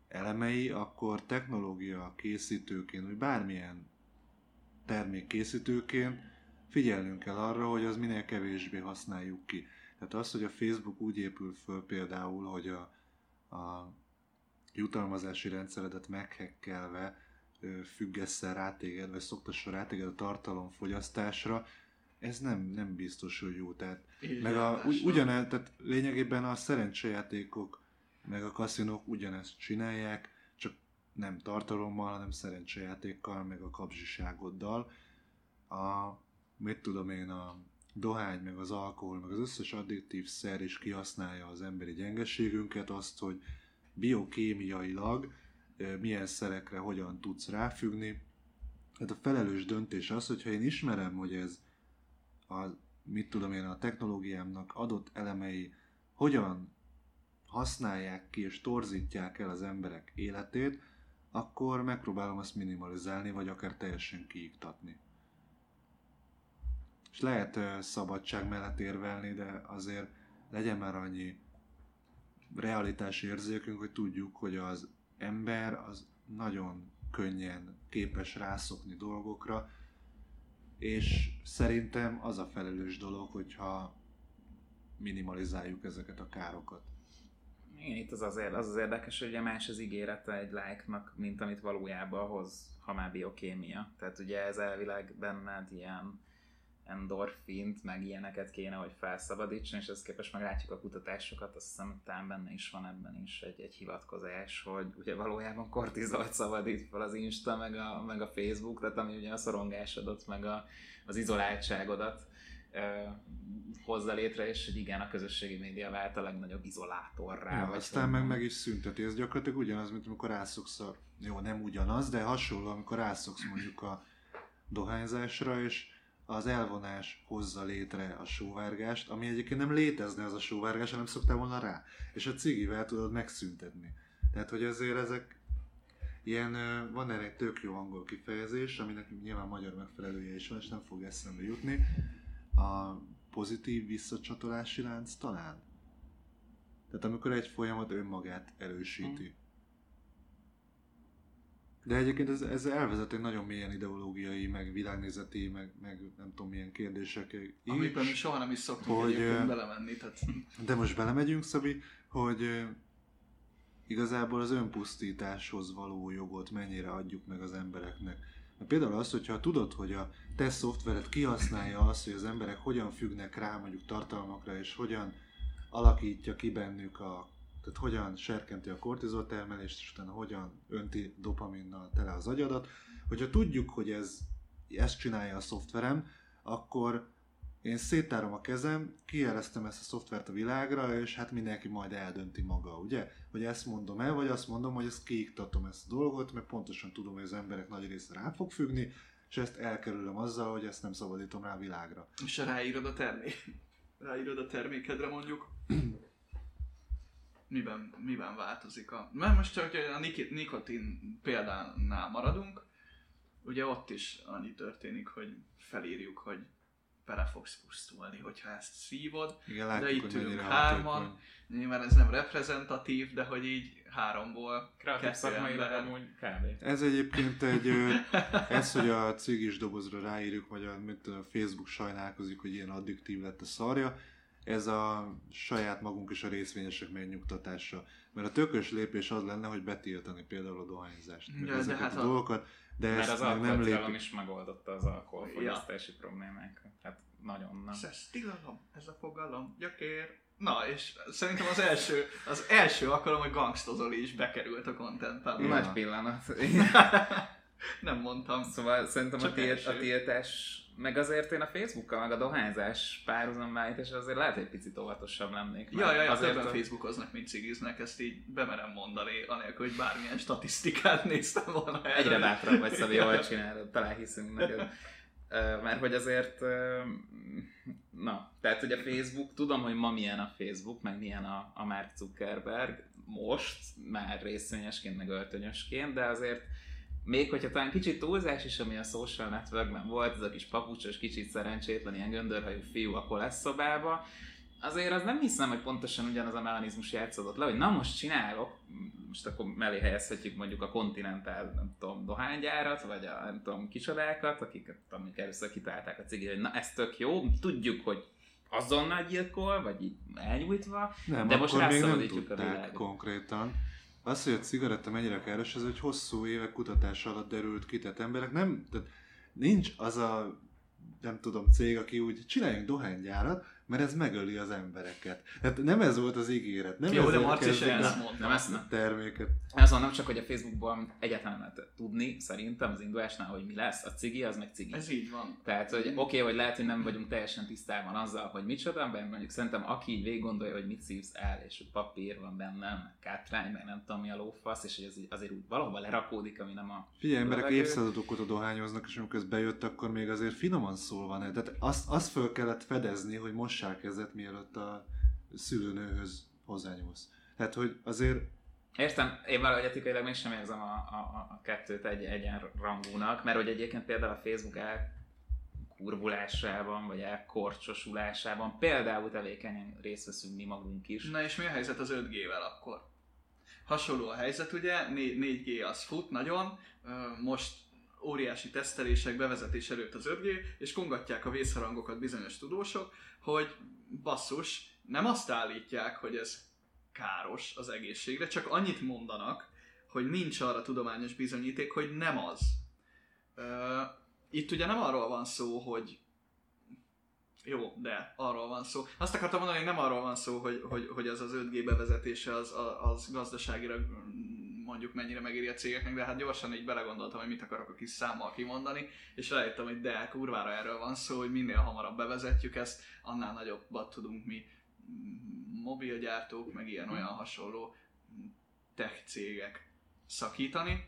elemei, akkor technológia készítőként, vagy bármilyen termék készítőként figyelnünk kell arra, hogy az minél kevésbé használjuk ki. Tehát az, hogy a Facebook úgy épül föl például, hogy a, a jutalmazási rendszeredet meghekkelve függesszel rá téged, vagy szoktassa rá téged a tartalomfogyasztásra, ez nem, nem biztos, hogy jó. Tehát, Így meg a, ugy, ugyanez, tehát lényegében a szerencsejátékok, meg a kaszinók ugyanezt csinálják, csak nem tartalommal, hanem szerencsejátékkal, meg a kapzsiságoddal. A, mit tudom én, a dohány, meg az alkohol, meg az összes addiktív szer is kihasználja az emberi gyengeségünket, azt, hogy biokémiailag milyen szerekre hogyan tudsz ráfüggni. Hát a felelős döntés az, hogyha én ismerem, hogy ez a, mit tudom én, a technológiámnak adott elemei hogyan használják ki és torzítják el az emberek életét, akkor megpróbálom azt minimalizálni, vagy akár teljesen kiiktatni. És lehet szabadság mellett érvelni, de azért legyen már annyi realitási érzékünk, hogy tudjuk, hogy az ember az nagyon könnyen képes rászokni dolgokra, és szerintem az a felelős dolog, hogyha minimalizáljuk ezeket a károkat. Igen, itt az azért, az az érdekes, hogy ugye más az ígérete egy like-nak, mint amit valójában hoz, ha már biokémia. Tehát ugye ez elvileg benned ilyen endorfint, meg ilyeneket kéne, hogy felszabadítson, és ezt képest meg látjuk a kutatásokat, azt hiszem talán benne is van ebben is egy, egy hivatkozás, hogy ugye valójában kortizolt szabadít fel az Insta, meg a, meg a Facebook, tehát ami ugye a szorongásodat, meg a, az izoláltságodat hozza létre, és hogy igen, a közösségi média vált a legnagyobb izolátorrá. Ja, vagy aztán meg meg is szünteti. Ez gyakorlatilag ugyanaz, mint amikor rászoksz a... Jó, nem ugyanaz, de hasonló, amikor rászoksz mondjuk a dohányzásra, és az elvonás hozza létre a sóvárgást, ami egyébként nem létezne az a sóvárgás, hanem szoktál volna rá. És a cigivel tudod megszüntetni. Tehát, hogy azért ezek ilyen, van erre egy tök jó angol kifejezés, aminek nyilván magyar megfelelője is van, és nem fog eszembe jutni. A pozitív visszacsatolási lánc talán. Tehát amikor egy folyamat önmagát erősíti. De egyébként ez, ez elvezet egy nagyon mélyen ideológiai, meg világnézeti, meg, meg nem tudom milyen kérdésekig. Amiben mi soha nem is szoktunk hogy, egyébként belemenni, tehát De most belemegyünk, Szabi, hogy igazából az önpusztításhoz való jogot mennyire adjuk meg az embereknek. Mert például az, hogyha tudod, hogy a te szoftvered kihasználja azt, hogy az emberek hogyan függnek rá mondjuk tartalmakra, és hogyan alakítja ki bennük a tehát hogyan serkenti a kortizol termelést, és utána hogyan önti dopaminnal tele az agyadat. Hogyha tudjuk, hogy ez, ezt csinálja a szoftverem, akkor én széttárom a kezem, kijeleztem ezt a szoftvert a világra, és hát mindenki majd eldönti maga, ugye? Hogy ezt mondom el, vagy azt mondom, hogy ezt kiiktatom ezt a dolgot, mert pontosan tudom, hogy az emberek nagy része rá fog függni, és ezt elkerülöm azzal, hogy ezt nem szabadítom rá a világra. és ráírod a termék, [laughs] ráírod a termékedre mondjuk, [clears throat] miben, miben változik a... Mert most csak hogy a nik- nikotin példánál maradunk, ugye ott is annyi történik, hogy felírjuk, hogy bele fogsz pusztulni, hogyha ezt szívod. Igen, De látjuk, itt hogy ülünk hárman. Nyilván ez nem reprezentatív, de hogy így háromból Kreatív amúgy kb. Ez egyébként egy, [laughs] ez, hogy a cigis dobozra ráírjuk, vagy a, tudom, a Facebook sajnálkozik, hogy ilyen addiktív lett a szarja, ez a saját magunk és a részvényesek megnyugtatása. Mert a tökös lépés az lenne, hogy betiltani például a dohányzást, Ja, de ezeket hát a a- dolgokat, de Mert ezt az nem lép... is megoldotta az alkoholfogyasztási problémákat. Hát nagyon nem. Ez tilalom, ez a fogalom, gyakér. Na, és szerintem az első, az első alkalom, hogy Gangstozoli is bekerült a content Ja. Nagy pillanat. [laughs] Nem mondtam. Szóval szerintem a, Csak tilt, első. a tiltás, meg azért én a Facebookkal, meg a dohányzás párhuzamvállítás azért lehet, egy picit óvatosabb lennék. Ja, ja, ja, azért többen a- Facebookoznak, mint cigiznek, ezt így bemerem mondani, anélkül, hogy bármilyen statisztikát néztem volna erről. Egyre bátrabb vagy, Szabi, jól csinálod, talán hiszünk neked. Mert hogy azért, na, tehát hogy a Facebook, tudom, hogy ma milyen a Facebook, meg milyen a, a Mark Zuckerberg, most, már részvényesként, meg öltönyösként, de azért még hogyha talán kicsit túlzás is, ami a social networkben volt, ez a kis papucsos, kicsit szerencsétlen, ilyen göndörhajú fiú a koleszszobába, azért az nem hiszem, hogy pontosan ugyanaz a mechanizmus játszódott le, hogy na most csinálok, most akkor mellé helyezhetjük mondjuk a Continental, nem tudom, dohánygyárat, vagy a nem tudom, kicsodákat, akiket amik először kitalálták a cigit, hogy na ez tök jó, tudjuk, hogy azonnal gyilkol, vagy így elnyújtva, Nem, De most rászabadítjuk a világot. konkrétan. Az, hogy a cigaretta mennyire káros, ez egy hosszú évek kutatás alatt derült ki, tehát emberek nem, tehát nincs az a nem tudom, cég, aki úgy csináljunk dohánygyárat, mert ez megöli az embereket. Hát nem ez volt az ígéret. Nem Jó, de ezért Marci se ezt a mondta. nem ezt nem. terméket. Azt mondom csak, hogy a Facebookban egyáltalán nem lehet tudni, szerintem az indulásnál, hogy mi lesz. A cigi, az meg cigi. Ez így van. Tehát, hogy oké, okay, hogy lehet, hogy nem vagyunk teljesen tisztában azzal, hogy micsoda, mert mondjuk szerintem aki így végig gondolja, hogy mit szívsz el, és hogy papír van benne, meg kátrány, meg nem tudom mi a lófasz, és hogy ez azért úgy valahova lerakódik, ami nem a... Figyelj, emberek évszázadok óta dohányoznak, és amikor ez bejött, akkor még azért finoman szólva, ne? Tehát azt, azt föl kellett fedezni, hogy mossál kezet, mielőtt a szülőnőhöz hozzányúlsz. Tehát, hogy azért Értem, én valahogy etikailag mégsem érzem a, a, a- kettőt egy egyenrangúnak, mert hogy egyébként például a Facebook elkurvulásában, vagy elkorcsosulásában például tevékenyen részt veszünk mi magunk is. Na és mi a helyzet az 5G-vel akkor? Hasonló a helyzet, ugye, 4- 4G az fut nagyon, most óriási tesztelések, bevezetés előtt az 5G, és kongatják a vészharangokat bizonyos tudósok, hogy basszus, nem azt állítják, hogy ez káros az egészségre, csak annyit mondanak, hogy nincs arra tudományos bizonyíték, hogy nem az. Itt ugye nem arról van szó, hogy jó, de arról van szó. Azt akartam mondani, hogy nem arról van szó, hogy, hogy, hogy az az 5G bevezetése az, az gazdaságira mondjuk mennyire megéri a cégeknek, de hát gyorsan így belegondoltam, hogy mit akarok a kis számmal kimondani, és rájöttem, hogy de kurvára erről van szó, hogy minél hamarabb bevezetjük ezt, annál nagyobbat tudunk mi mobilgyártók, meg ilyen olyan hasonló tech cégek szakítani.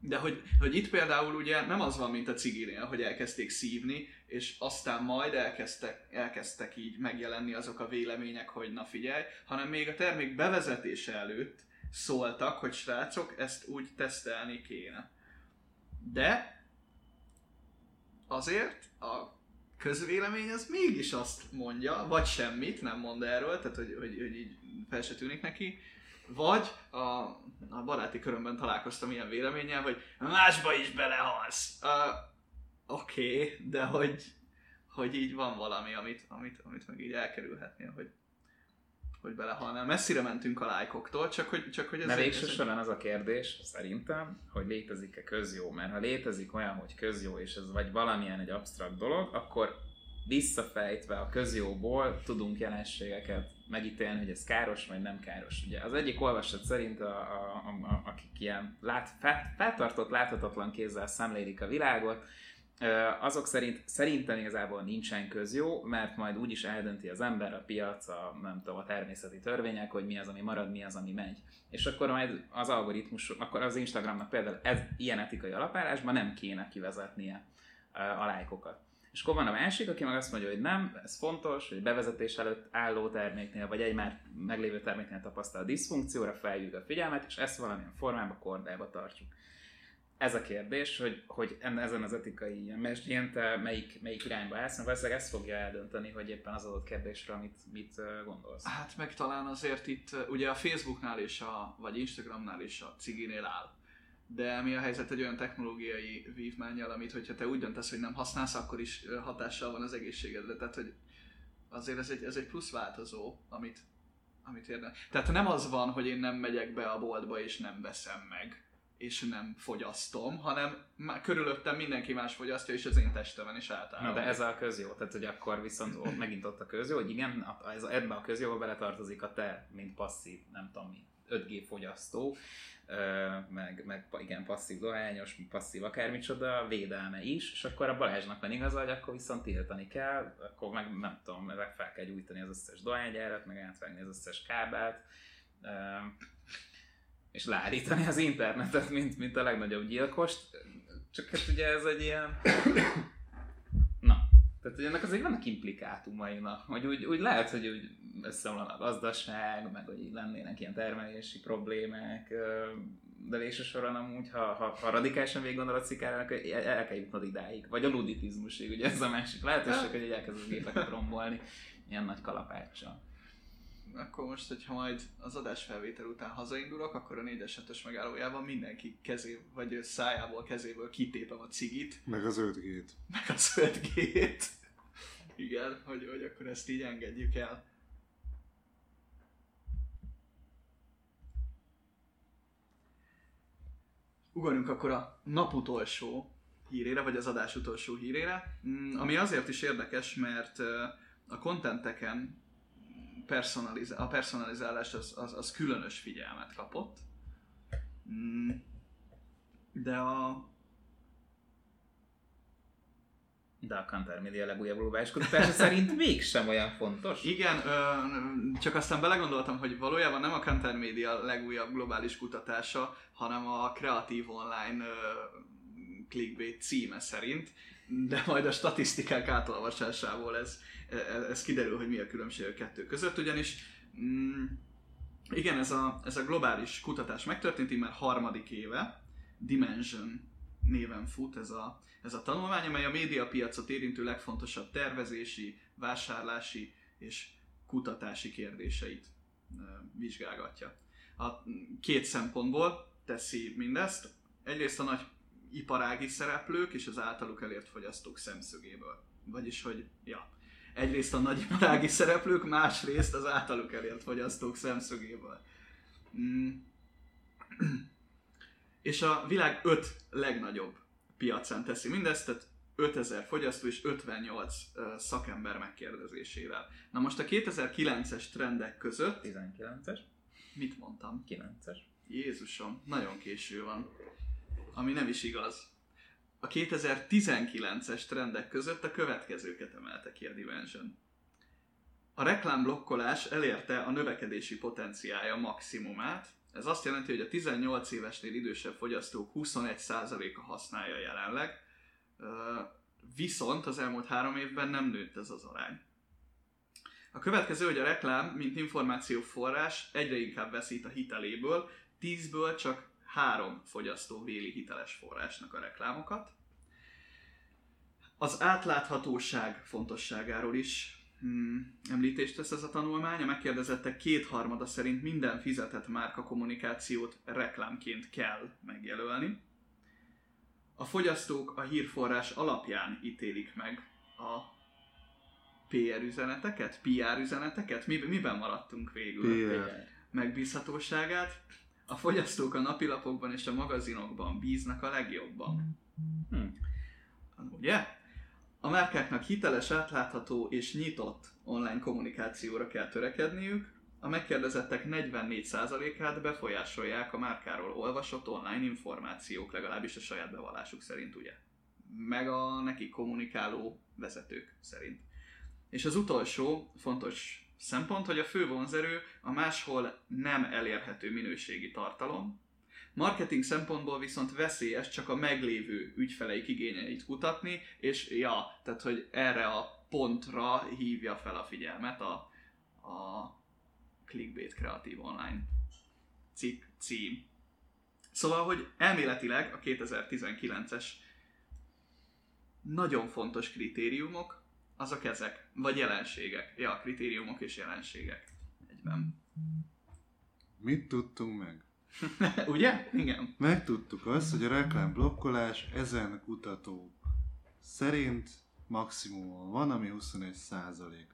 De hogy, hogy itt például ugye nem az van, mint a ciginél, hogy elkezdték szívni, és aztán majd elkezdtek, elkezdtek így megjelenni azok a vélemények, hogy na figyelj, hanem még a termék bevezetése előtt szóltak, hogy srácok, ezt úgy tesztelni kéne. De azért a közvélemény az mégis azt mondja, vagy semmit nem mond erről, tehát hogy, hogy, hogy így fel se tűnik neki, vagy a, a baráti körömben találkoztam ilyen véleménnyel, hogy másba is belehalsz. Uh, Oké, okay, de hogy, hogy így van valami, amit, amit, amit meg így elkerülhetnél, hogy, hogy belehalnál. Messzire mentünk a lájkoktól, csak hogy, csak hogy ez... De végső során az a kérdés, szerintem, hogy létezik-e közjó, mert ha létezik olyan, hogy közjó, és ez vagy valamilyen egy absztrakt dolog, akkor visszafejtve a közjóból tudunk jelenségeket megítélni, hogy ez káros vagy nem káros. Ugye az egyik olvasat szerint, a, a, a, a, akik ilyen lát, fel, feltartott, láthatatlan kézzel szemlélik a világot, azok szerint szerintem igazából nincsen közjó, mert majd úgyis eldönti az ember, a piac, a, nem tudom, a természeti törvények, hogy mi az, ami marad, mi az, ami megy. És akkor majd az algoritmus, akkor az Instagramnak például ez, ilyen etikai alapállásban nem kéne kivezetnie a lájkokat. És akkor van a másik, aki meg azt mondja, hogy nem, ez fontos, hogy bevezetés előtt álló terméknél, vagy egy már meglévő terméknél tapasztalt diszfunkcióra feljük a figyelmet, és ezt valamilyen formában kordába tartjuk. Ez a kérdés, hogy, hogy en- ezen az etikai ilyen mesdjén te melyik, melyik irányba állsz, mert valószínűleg ez fogja eldönteni, hogy éppen az adott kérdésre mit, mit gondolsz. Hát meg talán azért itt, ugye a Facebooknál és a, vagy Instagramnál is a ciginél áll. De mi a helyzet egy olyan technológiai vívmányjal, amit hogyha te úgy döntesz, hogy nem használsz, akkor is hatással van az egészségedre. Tehát, hogy azért ez egy, ez egy plusz változó, amit, amit érdemes. Tehát nem az van, hogy én nem megyek be a boltba és nem veszem meg, és nem fogyasztom, hanem már körülöttem mindenki más fogyasztja, és az én testemen is általában. Na de ez a közjó, tehát hogy akkor viszont ott, megint ott a közjó, hogy igen, ez, ebbe a közjóba beletartozik a te, mint passzív, nem tudom mi, 5G fogyasztó, meg, meg igen, passzív dohányos, passzív akármicsoda, védelme is, és akkor a Balázsnak van igaza, hogy akkor viszont tiltani kell, akkor meg nem tudom, meg fel kell gyújtani az összes dohánygyárat, meg átvágni az összes kábelt, és leállítani az internetet, mint, mint a legnagyobb gyilkost. Csak hát ugye ez egy ilyen... Na, tehát hogy ennek azért vannak implikátumai, na, hogy úgy, úgy lehet, hogy úgy összeomlan a gazdaság, meg hogy lennének ilyen termelési problémák, de végső soron amúgy, ha, ha, ha radikálisan végig gondolod szikára, akkor el, el kell jutnod idáig. Vagy a luditizmusig, ugye ez a másik lehetőség, hogy így elkezdesz gépeket rombolni ilyen nagy kalapáccsal. Akkor most, hogyha majd az adásfelvétel után hazaindulok, akkor a 4-es 5 megállójában mindenki kezé, vagy szájából, kezéből kitépem a cigit, Meg az 5G-t. meg a 5G-t. Igen, hogy, hogy akkor ezt így engedjük el. Ugorjunk akkor a nap utolsó hírére, vagy az adás utolsó hírére, Mm, ami azért is érdekes, mert a kontenteken personaliz- a personalizálás az, az, az különös figyelmet kapott. Mm, De a, De a Kantar Media legújabb globális kutatása [laughs] szerint mégsem olyan fontos. Igen, ö, csak aztán belegondoltam, hogy valójában nem a Kantar Media legújabb globális kutatása, hanem a Creative Online ö, clickbait címe szerint, de majd a statisztikák átolvasásából ez, ez, ez kiderül, hogy mi a különbség a kettő között, ugyanis mm, igen, ez a, ez a globális kutatás megtörtént, így már harmadik éve, Dimension néven fut ez a, ez a tanulmány, amely a médiapiacot érintő legfontosabb tervezési, vásárlási és kutatási kérdéseit ö, vizsgálgatja. A két szempontból teszi mindezt. Egyrészt a nagy iparági szereplők és az általuk elért fogyasztók szemszögéből. Vagyis, hogy ja, egyrészt a nagy iparági szereplők, másrészt az általuk elért fogyasztók szemszögéből. Mm. És a világ öt legnagyobb piacán teszi mindezt, tehát 5000 fogyasztó és 58 ö, szakember megkérdezésével. Na most a 2009-es trendek között, 19-es, mit mondtam? 9-es. Jézusom, nagyon késő van. Ami nem is igaz. A 2019-es trendek között a következőket emelte ki a Dimension. A reklámblokkolás elérte a növekedési potenciája maximumát. Ez azt jelenti, hogy a 18 évesnél idősebb fogyasztók 21%-a használja jelenleg, viszont az elmúlt három évben nem nőtt ez az arány. A következő, hogy a reklám, mint információforrás egyre inkább veszít a hiteléből, 10-ből csak három fogyasztó véli hiteles forrásnak a reklámokat. Az átláthatóság fontosságáról is hmm, említést tesz ez a tanulmány. A megkérdezettek kétharmada szerint minden fizetett márka kommunikációt reklámként kell megjelölni. A fogyasztók a hírforrás alapján ítélik meg a PR üzeneteket, PR üzeneteket? Mi, miben maradtunk végül? PR. megbízhatóságát. A fogyasztók a napilapokban és a magazinokban bíznak a legjobban. Hm. Ugye? A márkáknak hiteles, átlátható és nyitott online kommunikációra kell törekedniük. A megkérdezettek 44%-át befolyásolják a márkáról olvasott online információk, legalábbis a saját bevallásuk szerint, ugye? Meg a neki kommunikáló vezetők szerint. És az utolsó fontos szempont, hogy a fő vonzerő a máshol nem elérhető minőségi tartalom. Marketing szempontból viszont veszélyes csak a meglévő ügyfeleik igényeit kutatni, és ja, tehát hogy erre a pontra hívja fel a figyelmet a, a clickbait kreatív online cikk cím. Szóval, hogy elméletileg a 2019-es nagyon fontos kritériumok, azok ezek, vagy jelenségek. Ja, kritériumok és jelenségek egyben. Mit tudtunk meg? [laughs] Ugye? Igen. Megtudtuk azt, hogy a reklámblokkolás ezen kutatók szerint maximumon van, ami 21 százalék.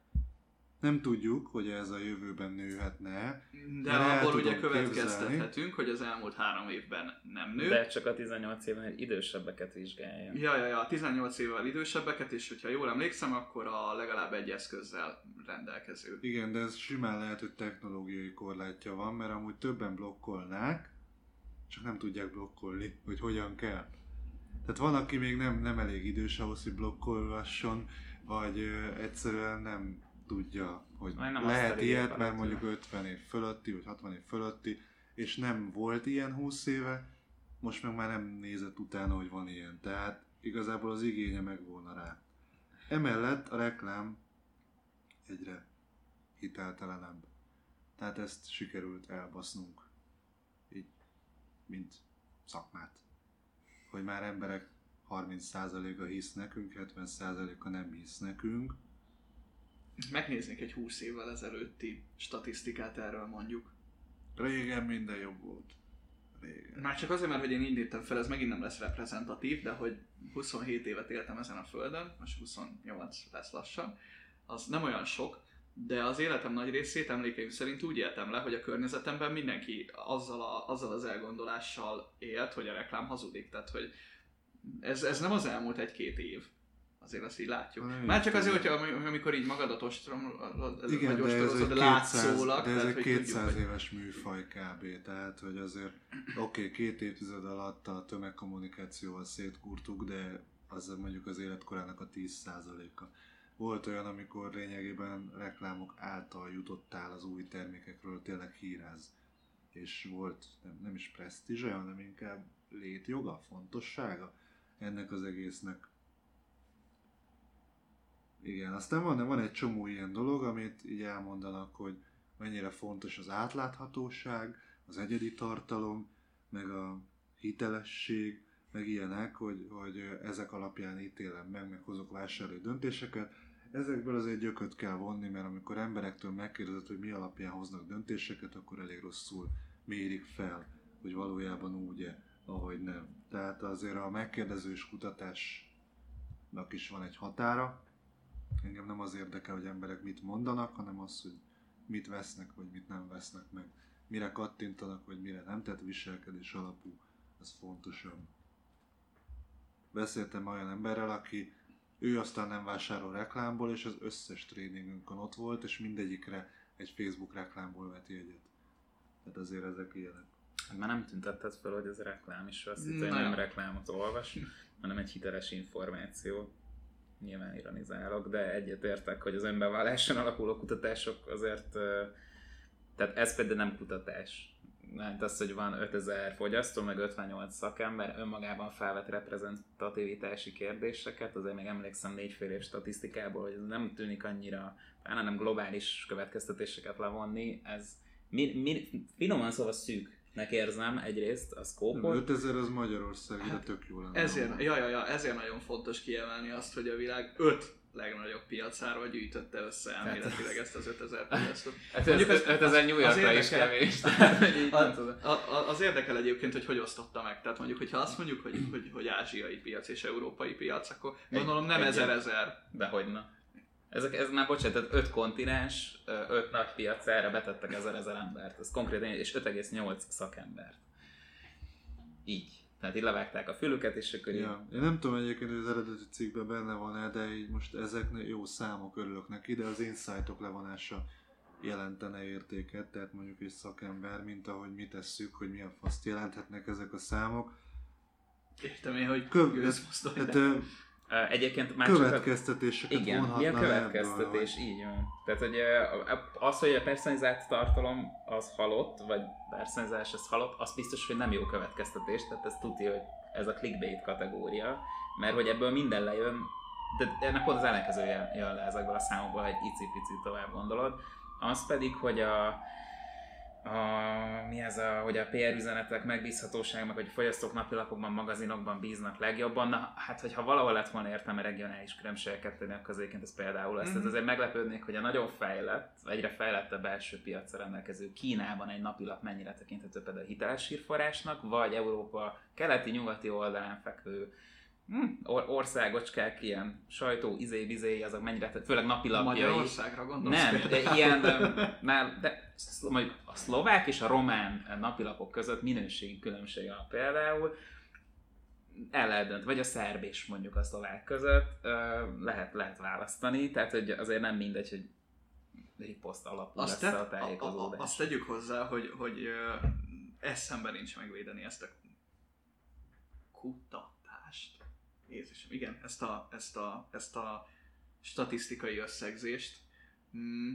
Nem tudjuk, hogy ez a jövőben nőhetne. De el abból ugye következtethetünk, hogy az elmúlt három évben nem nő. De csak a 18 évben idősebbeket vizsgálja. Ja, ja, ja, 18 évvel idősebbeket, és hogyha jól emlékszem, akkor a legalább egy eszközzel rendelkező. Igen, de ez simán lehet, hogy technológiai korlátja van, mert amúgy többen blokkolnák, csak nem tudják blokkolni, hogy hogyan kell. Tehát van, aki még nem, nem elég idős ahhoz, hogy blokkolgasson, vagy ö, egyszerűen nem tudja, hogy nem lehet ilyet, mert mondjuk 50 év fölötti, vagy 60 év fölötti, és nem volt ilyen 20 éve, most meg már nem nézett utána, hogy van ilyen. Tehát igazából az igénye megvolna rá. Emellett a reklám egyre hiteltelenebb. Tehát ezt sikerült elbasznunk. Így, mint szakmát. Hogy már emberek 30%-a hisz nekünk, 70%-a nem hisz nekünk. Megnéznék egy 20 évvel ezelőtti statisztikát erről mondjuk. Régen minden jobb volt. Régen. Már csak azért, mert hogy én léptem fel, ez megint nem lesz reprezentatív, de hogy 27 évet éltem ezen a földön, most 28 lesz lassan, az nem olyan sok, de az életem nagy részét emlékeim szerint úgy éltem le, hogy a környezetemben mindenki azzal, a, azzal az elgondolással élt, hogy a reklám hazudik. Tehát, hogy ez, ez nem az elmúlt egy-két év. Azért azt így látjuk. Nem Már csak azért, hogyha amikor így magadat ostrom, Igen, vagy de ez ostorozod egy 200, látszólag, de ez tehát, egy hogy 200 tudjuk, hogy- éves műfaj kb. Tehát, hogy azért oké, okay, két évtized alatt a tömegkommunikációval szétkurtuk, de az mondjuk az életkorának a 10%-a. Volt olyan, amikor lényegében reklámok által jutottál az új termékekről tényleg híráz. És volt nem, nem is presztízse, hanem inkább létjoga, fontossága ennek az egésznek. Igen, aztán van, van egy csomó ilyen dolog, amit így elmondanak, hogy mennyire fontos az átláthatóság, az egyedi tartalom, meg a hitelesség, meg ilyenek, hogy, hogy ezek alapján ítélem meg, meg hozok vásárlói döntéseket. Ezekből azért gyököt kell vonni, mert amikor emberektől megkérdezed, hogy mi alapján hoznak döntéseket, akkor elég rosszul mérik fel, hogy valójában úgy-e, ahogy nem. Tehát azért a megkérdezős kutatásnak is van egy határa. Engem nem az érdekel, hogy emberek mit mondanak, hanem az, hogy mit vesznek, vagy mit nem vesznek meg. Mire kattintanak, vagy mire nem, tehát viselkedés alapú, az fontosabb. Beszéltem olyan emberrel, aki ő aztán nem vásárol reklámból, és az összes tréningünkön ott volt, és mindegyikre egy Facebook reklámból vett jegyet. Tehát azért ezek ilyenek. Hát Már nem tüntetted fel, hogy ez reklám is, azt hitt, Na hogy nem reklámot olvas, hanem egy hiteles információ. Nyilván ironizálok, de egyetértek, hogy az önbevalláson alapuló kutatások azért, tehát ez például nem kutatás. Mert az, hogy van 5000 fogyasztó, meg 58 szakember, önmagában felvet reprezentativitási kérdéseket, azért még emlékszem négyfél év statisztikából, hogy ez nem tűnik annyira, talán nem globális következtetéseket levonni, ez mi, mi, finoman szóval szűknek érzem egyrészt a szkópot, 5000 az Magyarország, de Hát, tök jó lenne. Ezért, ja, ja, ja, ezért nagyon fontos kiemelni azt, hogy a világ öt legnagyobb piacáról gyűjtötte össze elméletileg ezt az 5000 piacot. [laughs] Hát Mondjuk ez, az- 5000 New az Yorkra is érdekel- kevés. [laughs] a, az érdekel egyébként, hogy hogy osztotta meg. Tehát mondjuk, hogyha azt mondjuk, hogy, hogy, hogy ázsiai piac és európai piac, akkor gondolom nem ezer-ezer. Dehogy na. Ezek, ez már bocsánat, tehát öt kontinens, öt nagy piacára betettek ezer ezer embert. Ez konkrétan, és 5,8 szakembert. Így. Tehát így levágták a fülüket, és akkor. Ja. Én nem tudom egyébként, hogy az eredeti cikkben benne van-e, de így most ezek jó számok, örülök neki, de az insightok levonása jelentene értéket, tehát mondjuk egy szakember, mint ahogy mi tesszük, hogy milyen faszt jelenthetnek ezek a számok. Értem én, hogy Köv- de- ö, Ö, Egyébként már csak a- következtetéseket Igen, mi a következtetés? ebből, Így van. Tehát, hogy az, hogy a personalizált tartalom az halott, vagy personalizálás az halott, az biztos, hogy nem jó következtetés, tehát ez tudja, hogy ez a clickbait kategória, mert hogy ebből minden lejön, de ennek pont az ellenkezője jön le ezekből a számokból, egy icipici tovább gondolod. Az pedig, hogy a, a, mi ez a, hogy a PR üzenetek megbízhatóság, meg hogy a fogyasztók napilapokban, magazinokban bíznak legjobban, na, hát hogyha valahol lett volna értelme regionális különbségeket tenni, akkor azért ez például ez. Mhm. Tehát azért meglepődnék, hogy a nagyon fejlett, egyre fejlettebb belső piacra rendelkező Kínában egy napilap mennyire tekinthető például hiteles hírforrásnak, vagy Európa keleti-nyugati oldalán fekvő or- országocskák, ilyen sajtó, izé, bizé, azok mennyire, főleg napilapjai. Magyarországra gondolsz? Nem, de ilyen, nál, [laughs] de mondjuk a szlovák és a román napilapok között minőségi különbség van például, el lehet dönt, vagy a szerb és mondjuk a szlovák között lehet, lehet választani, tehát hogy azért nem mindegy, hogy riposzt alapú azt, lesz te, a a, a, tájékozódás. azt tegyük hozzá, hogy, hogy eszembe nincs megvédeni ezt a kutatást. Jézusom, igen, ezt a, ezt a, ezt a statisztikai összegzést. Mm,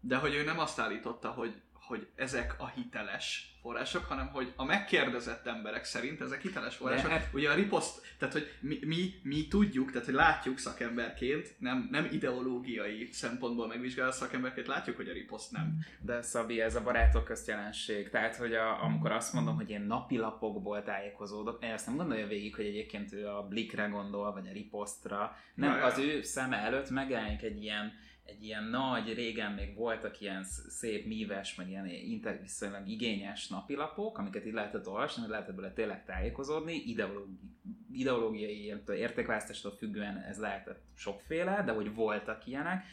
De hogy ő nem azt állította, hogy, hogy ezek a hiteles források, hanem hogy a megkérdezett emberek szerint ezek hiteles források. hát- Ugye a riposzt, tehát hogy mi, mi, mi tudjuk, tehát hogy látjuk szakemberként, nem, nem ideológiai szempontból megvizsgálva szakemberként, látjuk, hogy a riposzt nem De Szabi, ez a barátok közt jelenség. Tehát, hogy a, amikor azt mondom, hogy én napilapokból tájékozódok, én azt nem gondolja végig, hogy egyébként ő a Blikre gondol, vagy a Ripostra. Nem, Ja, ja. az ő szeme előtt megjelenik egy ilyen, egy ilyen nagy, régen még voltak ilyen sz- szép, míves, meg ilyen inter- viszonylag igényes napilapok, amiket így lehetett olvasni, hogy lehetett belőle tényleg tájékozódni, ideológi, ideológiai ilyen értékválasztástól függően ez lehetett sokféle, de hogy voltak ilyenek,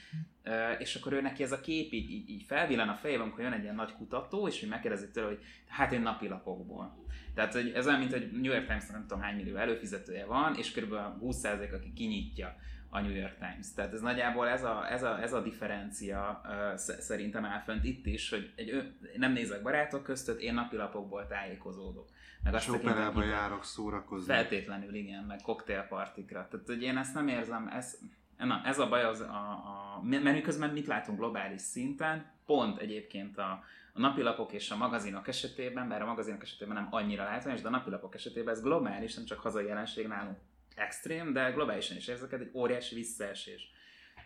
Ö, és akkor ő neki ez a kép így, így, így felvillan a fejében, amikor jön egy ilyen nagy kutató, és hogy megkérdezi tőle, hogy hát én napilapokból. Tehát hogy ez olyan, mint hogy New York Times nem tudom hány millió előfizetője van, és kb. 20% aki kinyitja a New York Times. Tehát ez nagyjából ez a, ez a, ez a differencia uh, szerintem áll fönt itt is, hogy egy, nem nézek barátok között, én napilapokból tájékozódok. Meg azt operába járok szórakozni. Feltétlenül, igen, meg koktélpartikra. Tehát, hogy én ezt nem érzem, ez, na, ez a baj az a, a mert miközben mit látunk globális szinten, pont egyébként a, a napilapok és a magazinok esetében, bár a magazinok esetében nem annyira látványos, de a napilapok esetében ez globális, nem csak hazai jelenség nálunk extrém, de globálisan is érzeket egy óriási visszaesés,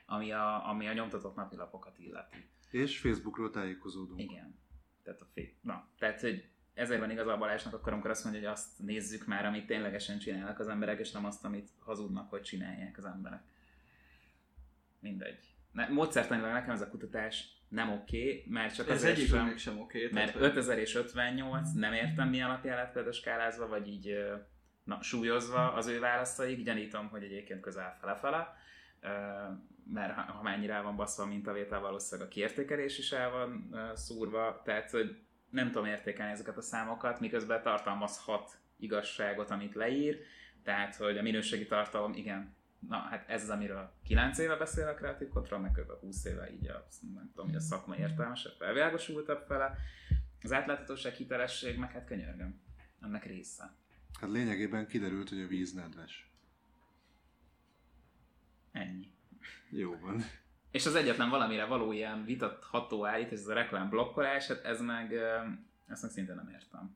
ami a, ami a nyomtatott napilapokat illeti. És Facebookról tájékozódunk. Igen. Tehát a fél. Na, tehát, hogy ezért van igaz a Balázsnak akkor, amikor azt mondja, hogy azt nézzük már, amit ténylegesen csinálnak az emberek, és nem azt, amit hazudnak, hogy csinálják az emberek. Mindegy. Ne, módszertanilag nekem ez a kutatás nem oké, okay, mert csak Ez egyikben sem, sem oké. mert tehát, hogy- 5000 és 58 nem értem mi alapján lett például skálázva, vagy így na, súlyozva az ő válaszaik, gyanítom, hogy egyébként közel fele-fele, mert ha mennyire el van baszva a mintavétel, valószínűleg a kiértékelés is el van szúrva, tehát hogy nem tudom értékelni ezeket a számokat, miközben tartalmazhat igazságot, amit leír, tehát hogy a minőségi tartalom, igen, na hát ez az, amiről 9 éve beszél a Creative Control, meg kb. 20 éve így a, nem tudom, a szakma értelmesebb, felvilágosultabb fele. Az átláthatóság, hitelesség, meg hát könyörgöm, ennek része. Hát lényegében kiderült, hogy a víz nedves. Ennyi. Jó van. És az egyetlen valamire való ilyen vitatható állítás, ez a reklám blokkolás, hát ez meg, ezt meg szinte nem értem.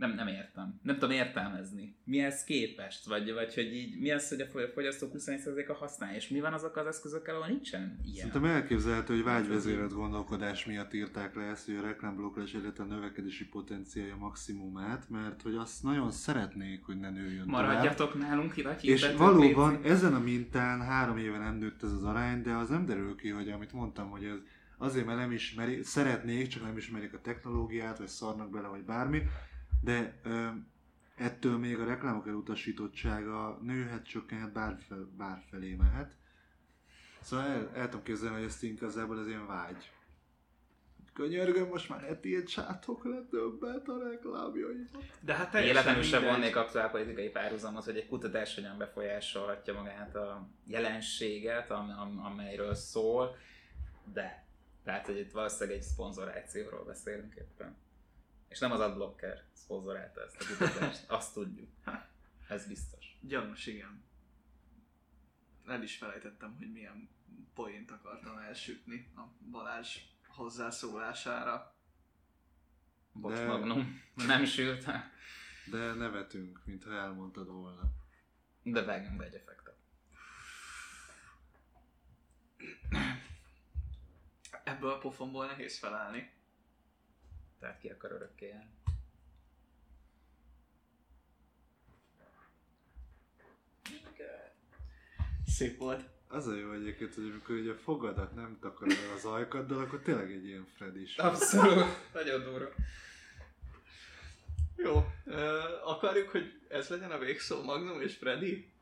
Nem, nem értem. Nem tudom értelmezni. Mihez képest? Vagy, vagy hogy így, mi az, hogy a fogy- fogyasztók 21%-a használja, és mi van azok az eszközökkel, ahol nincsen ilyen? Szerintem elképzelhető, hogy vágyvezérelt gondolkodás miatt írták le ezt, hogy a reklámblokkolás a növekedési potenciálja maximumát, mert hogy azt nagyon szeretnék, hogy ne nőjön tovább. Maradjatok nálunk, És hivatjuk. valóban ezen a mintán három éve nem nőtt ez az arány, de az nem derül ki, hogy amit mondtam, hogy ez azért, mert nem ismeri, szeretnék, csak nem ismerik a technológiát, vagy szarnak bele, vagy bármi, de ö, ettől még a reklámok elutasítottsága nőhet, csökkenhet, bárfel, bárfelé mehet. Szóval el, el tudom képzelni, hogy ez igazából az ilyen vágy. Könyörgöm, most már ne tiltsátok le többet a reklámjaimat. De hát teljesen Életemül sem vonnék aktuálpolitikai párhuzamot, hogy egy kutatás hogyan befolyásolhatja magát a jelenséget, am- am- amelyről szól, de tehát, hogy itt valószínűleg egy szponzorációról beszélünk éppen. És nem az adblocker szponzorálta ezt a kutatást, [laughs] azt tudjuk. Ez biztos. Gyanús, igen. El is felejtettem, hogy milyen poént akartam elsütni a Balázs hozzászólására. Bocs, De- Magnum, nem sült, De nevetünk, mintha elmondtad volna. de vágjunk be egy effektet. Ebből a pofonból nehéz felállni. Tehát ki akar örökké élni. Szép volt. Az a jó egyébként, hogy amikor ugye a fogadat nem takarod el az ajkaddal, akkor tényleg egy ilyen Fred is. Abszolút, nagyon durva. Jó, akarjuk, hogy ez legyen a végszó Magnum és Freddy?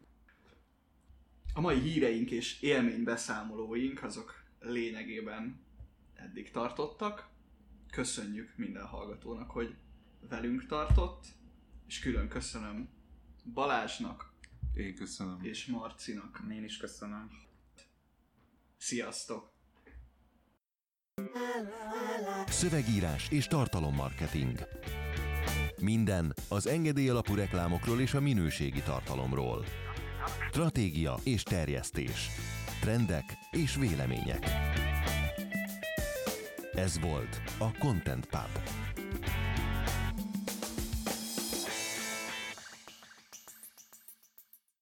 A mai híreink és élménybeszámolóink azok lényegében eddig tartottak. Köszönjük minden hallgatónak, hogy velünk tartott, és külön köszönöm Balázsnak Én köszönöm. és Marcinak. Én is köszönöm. Sziasztok! Szövegírás és tartalommarketing. Minden az engedély alapú reklámokról és a minőségi tartalomról. Stratégia és terjesztés. Trendek és vélemények. Ez volt a Content Pub.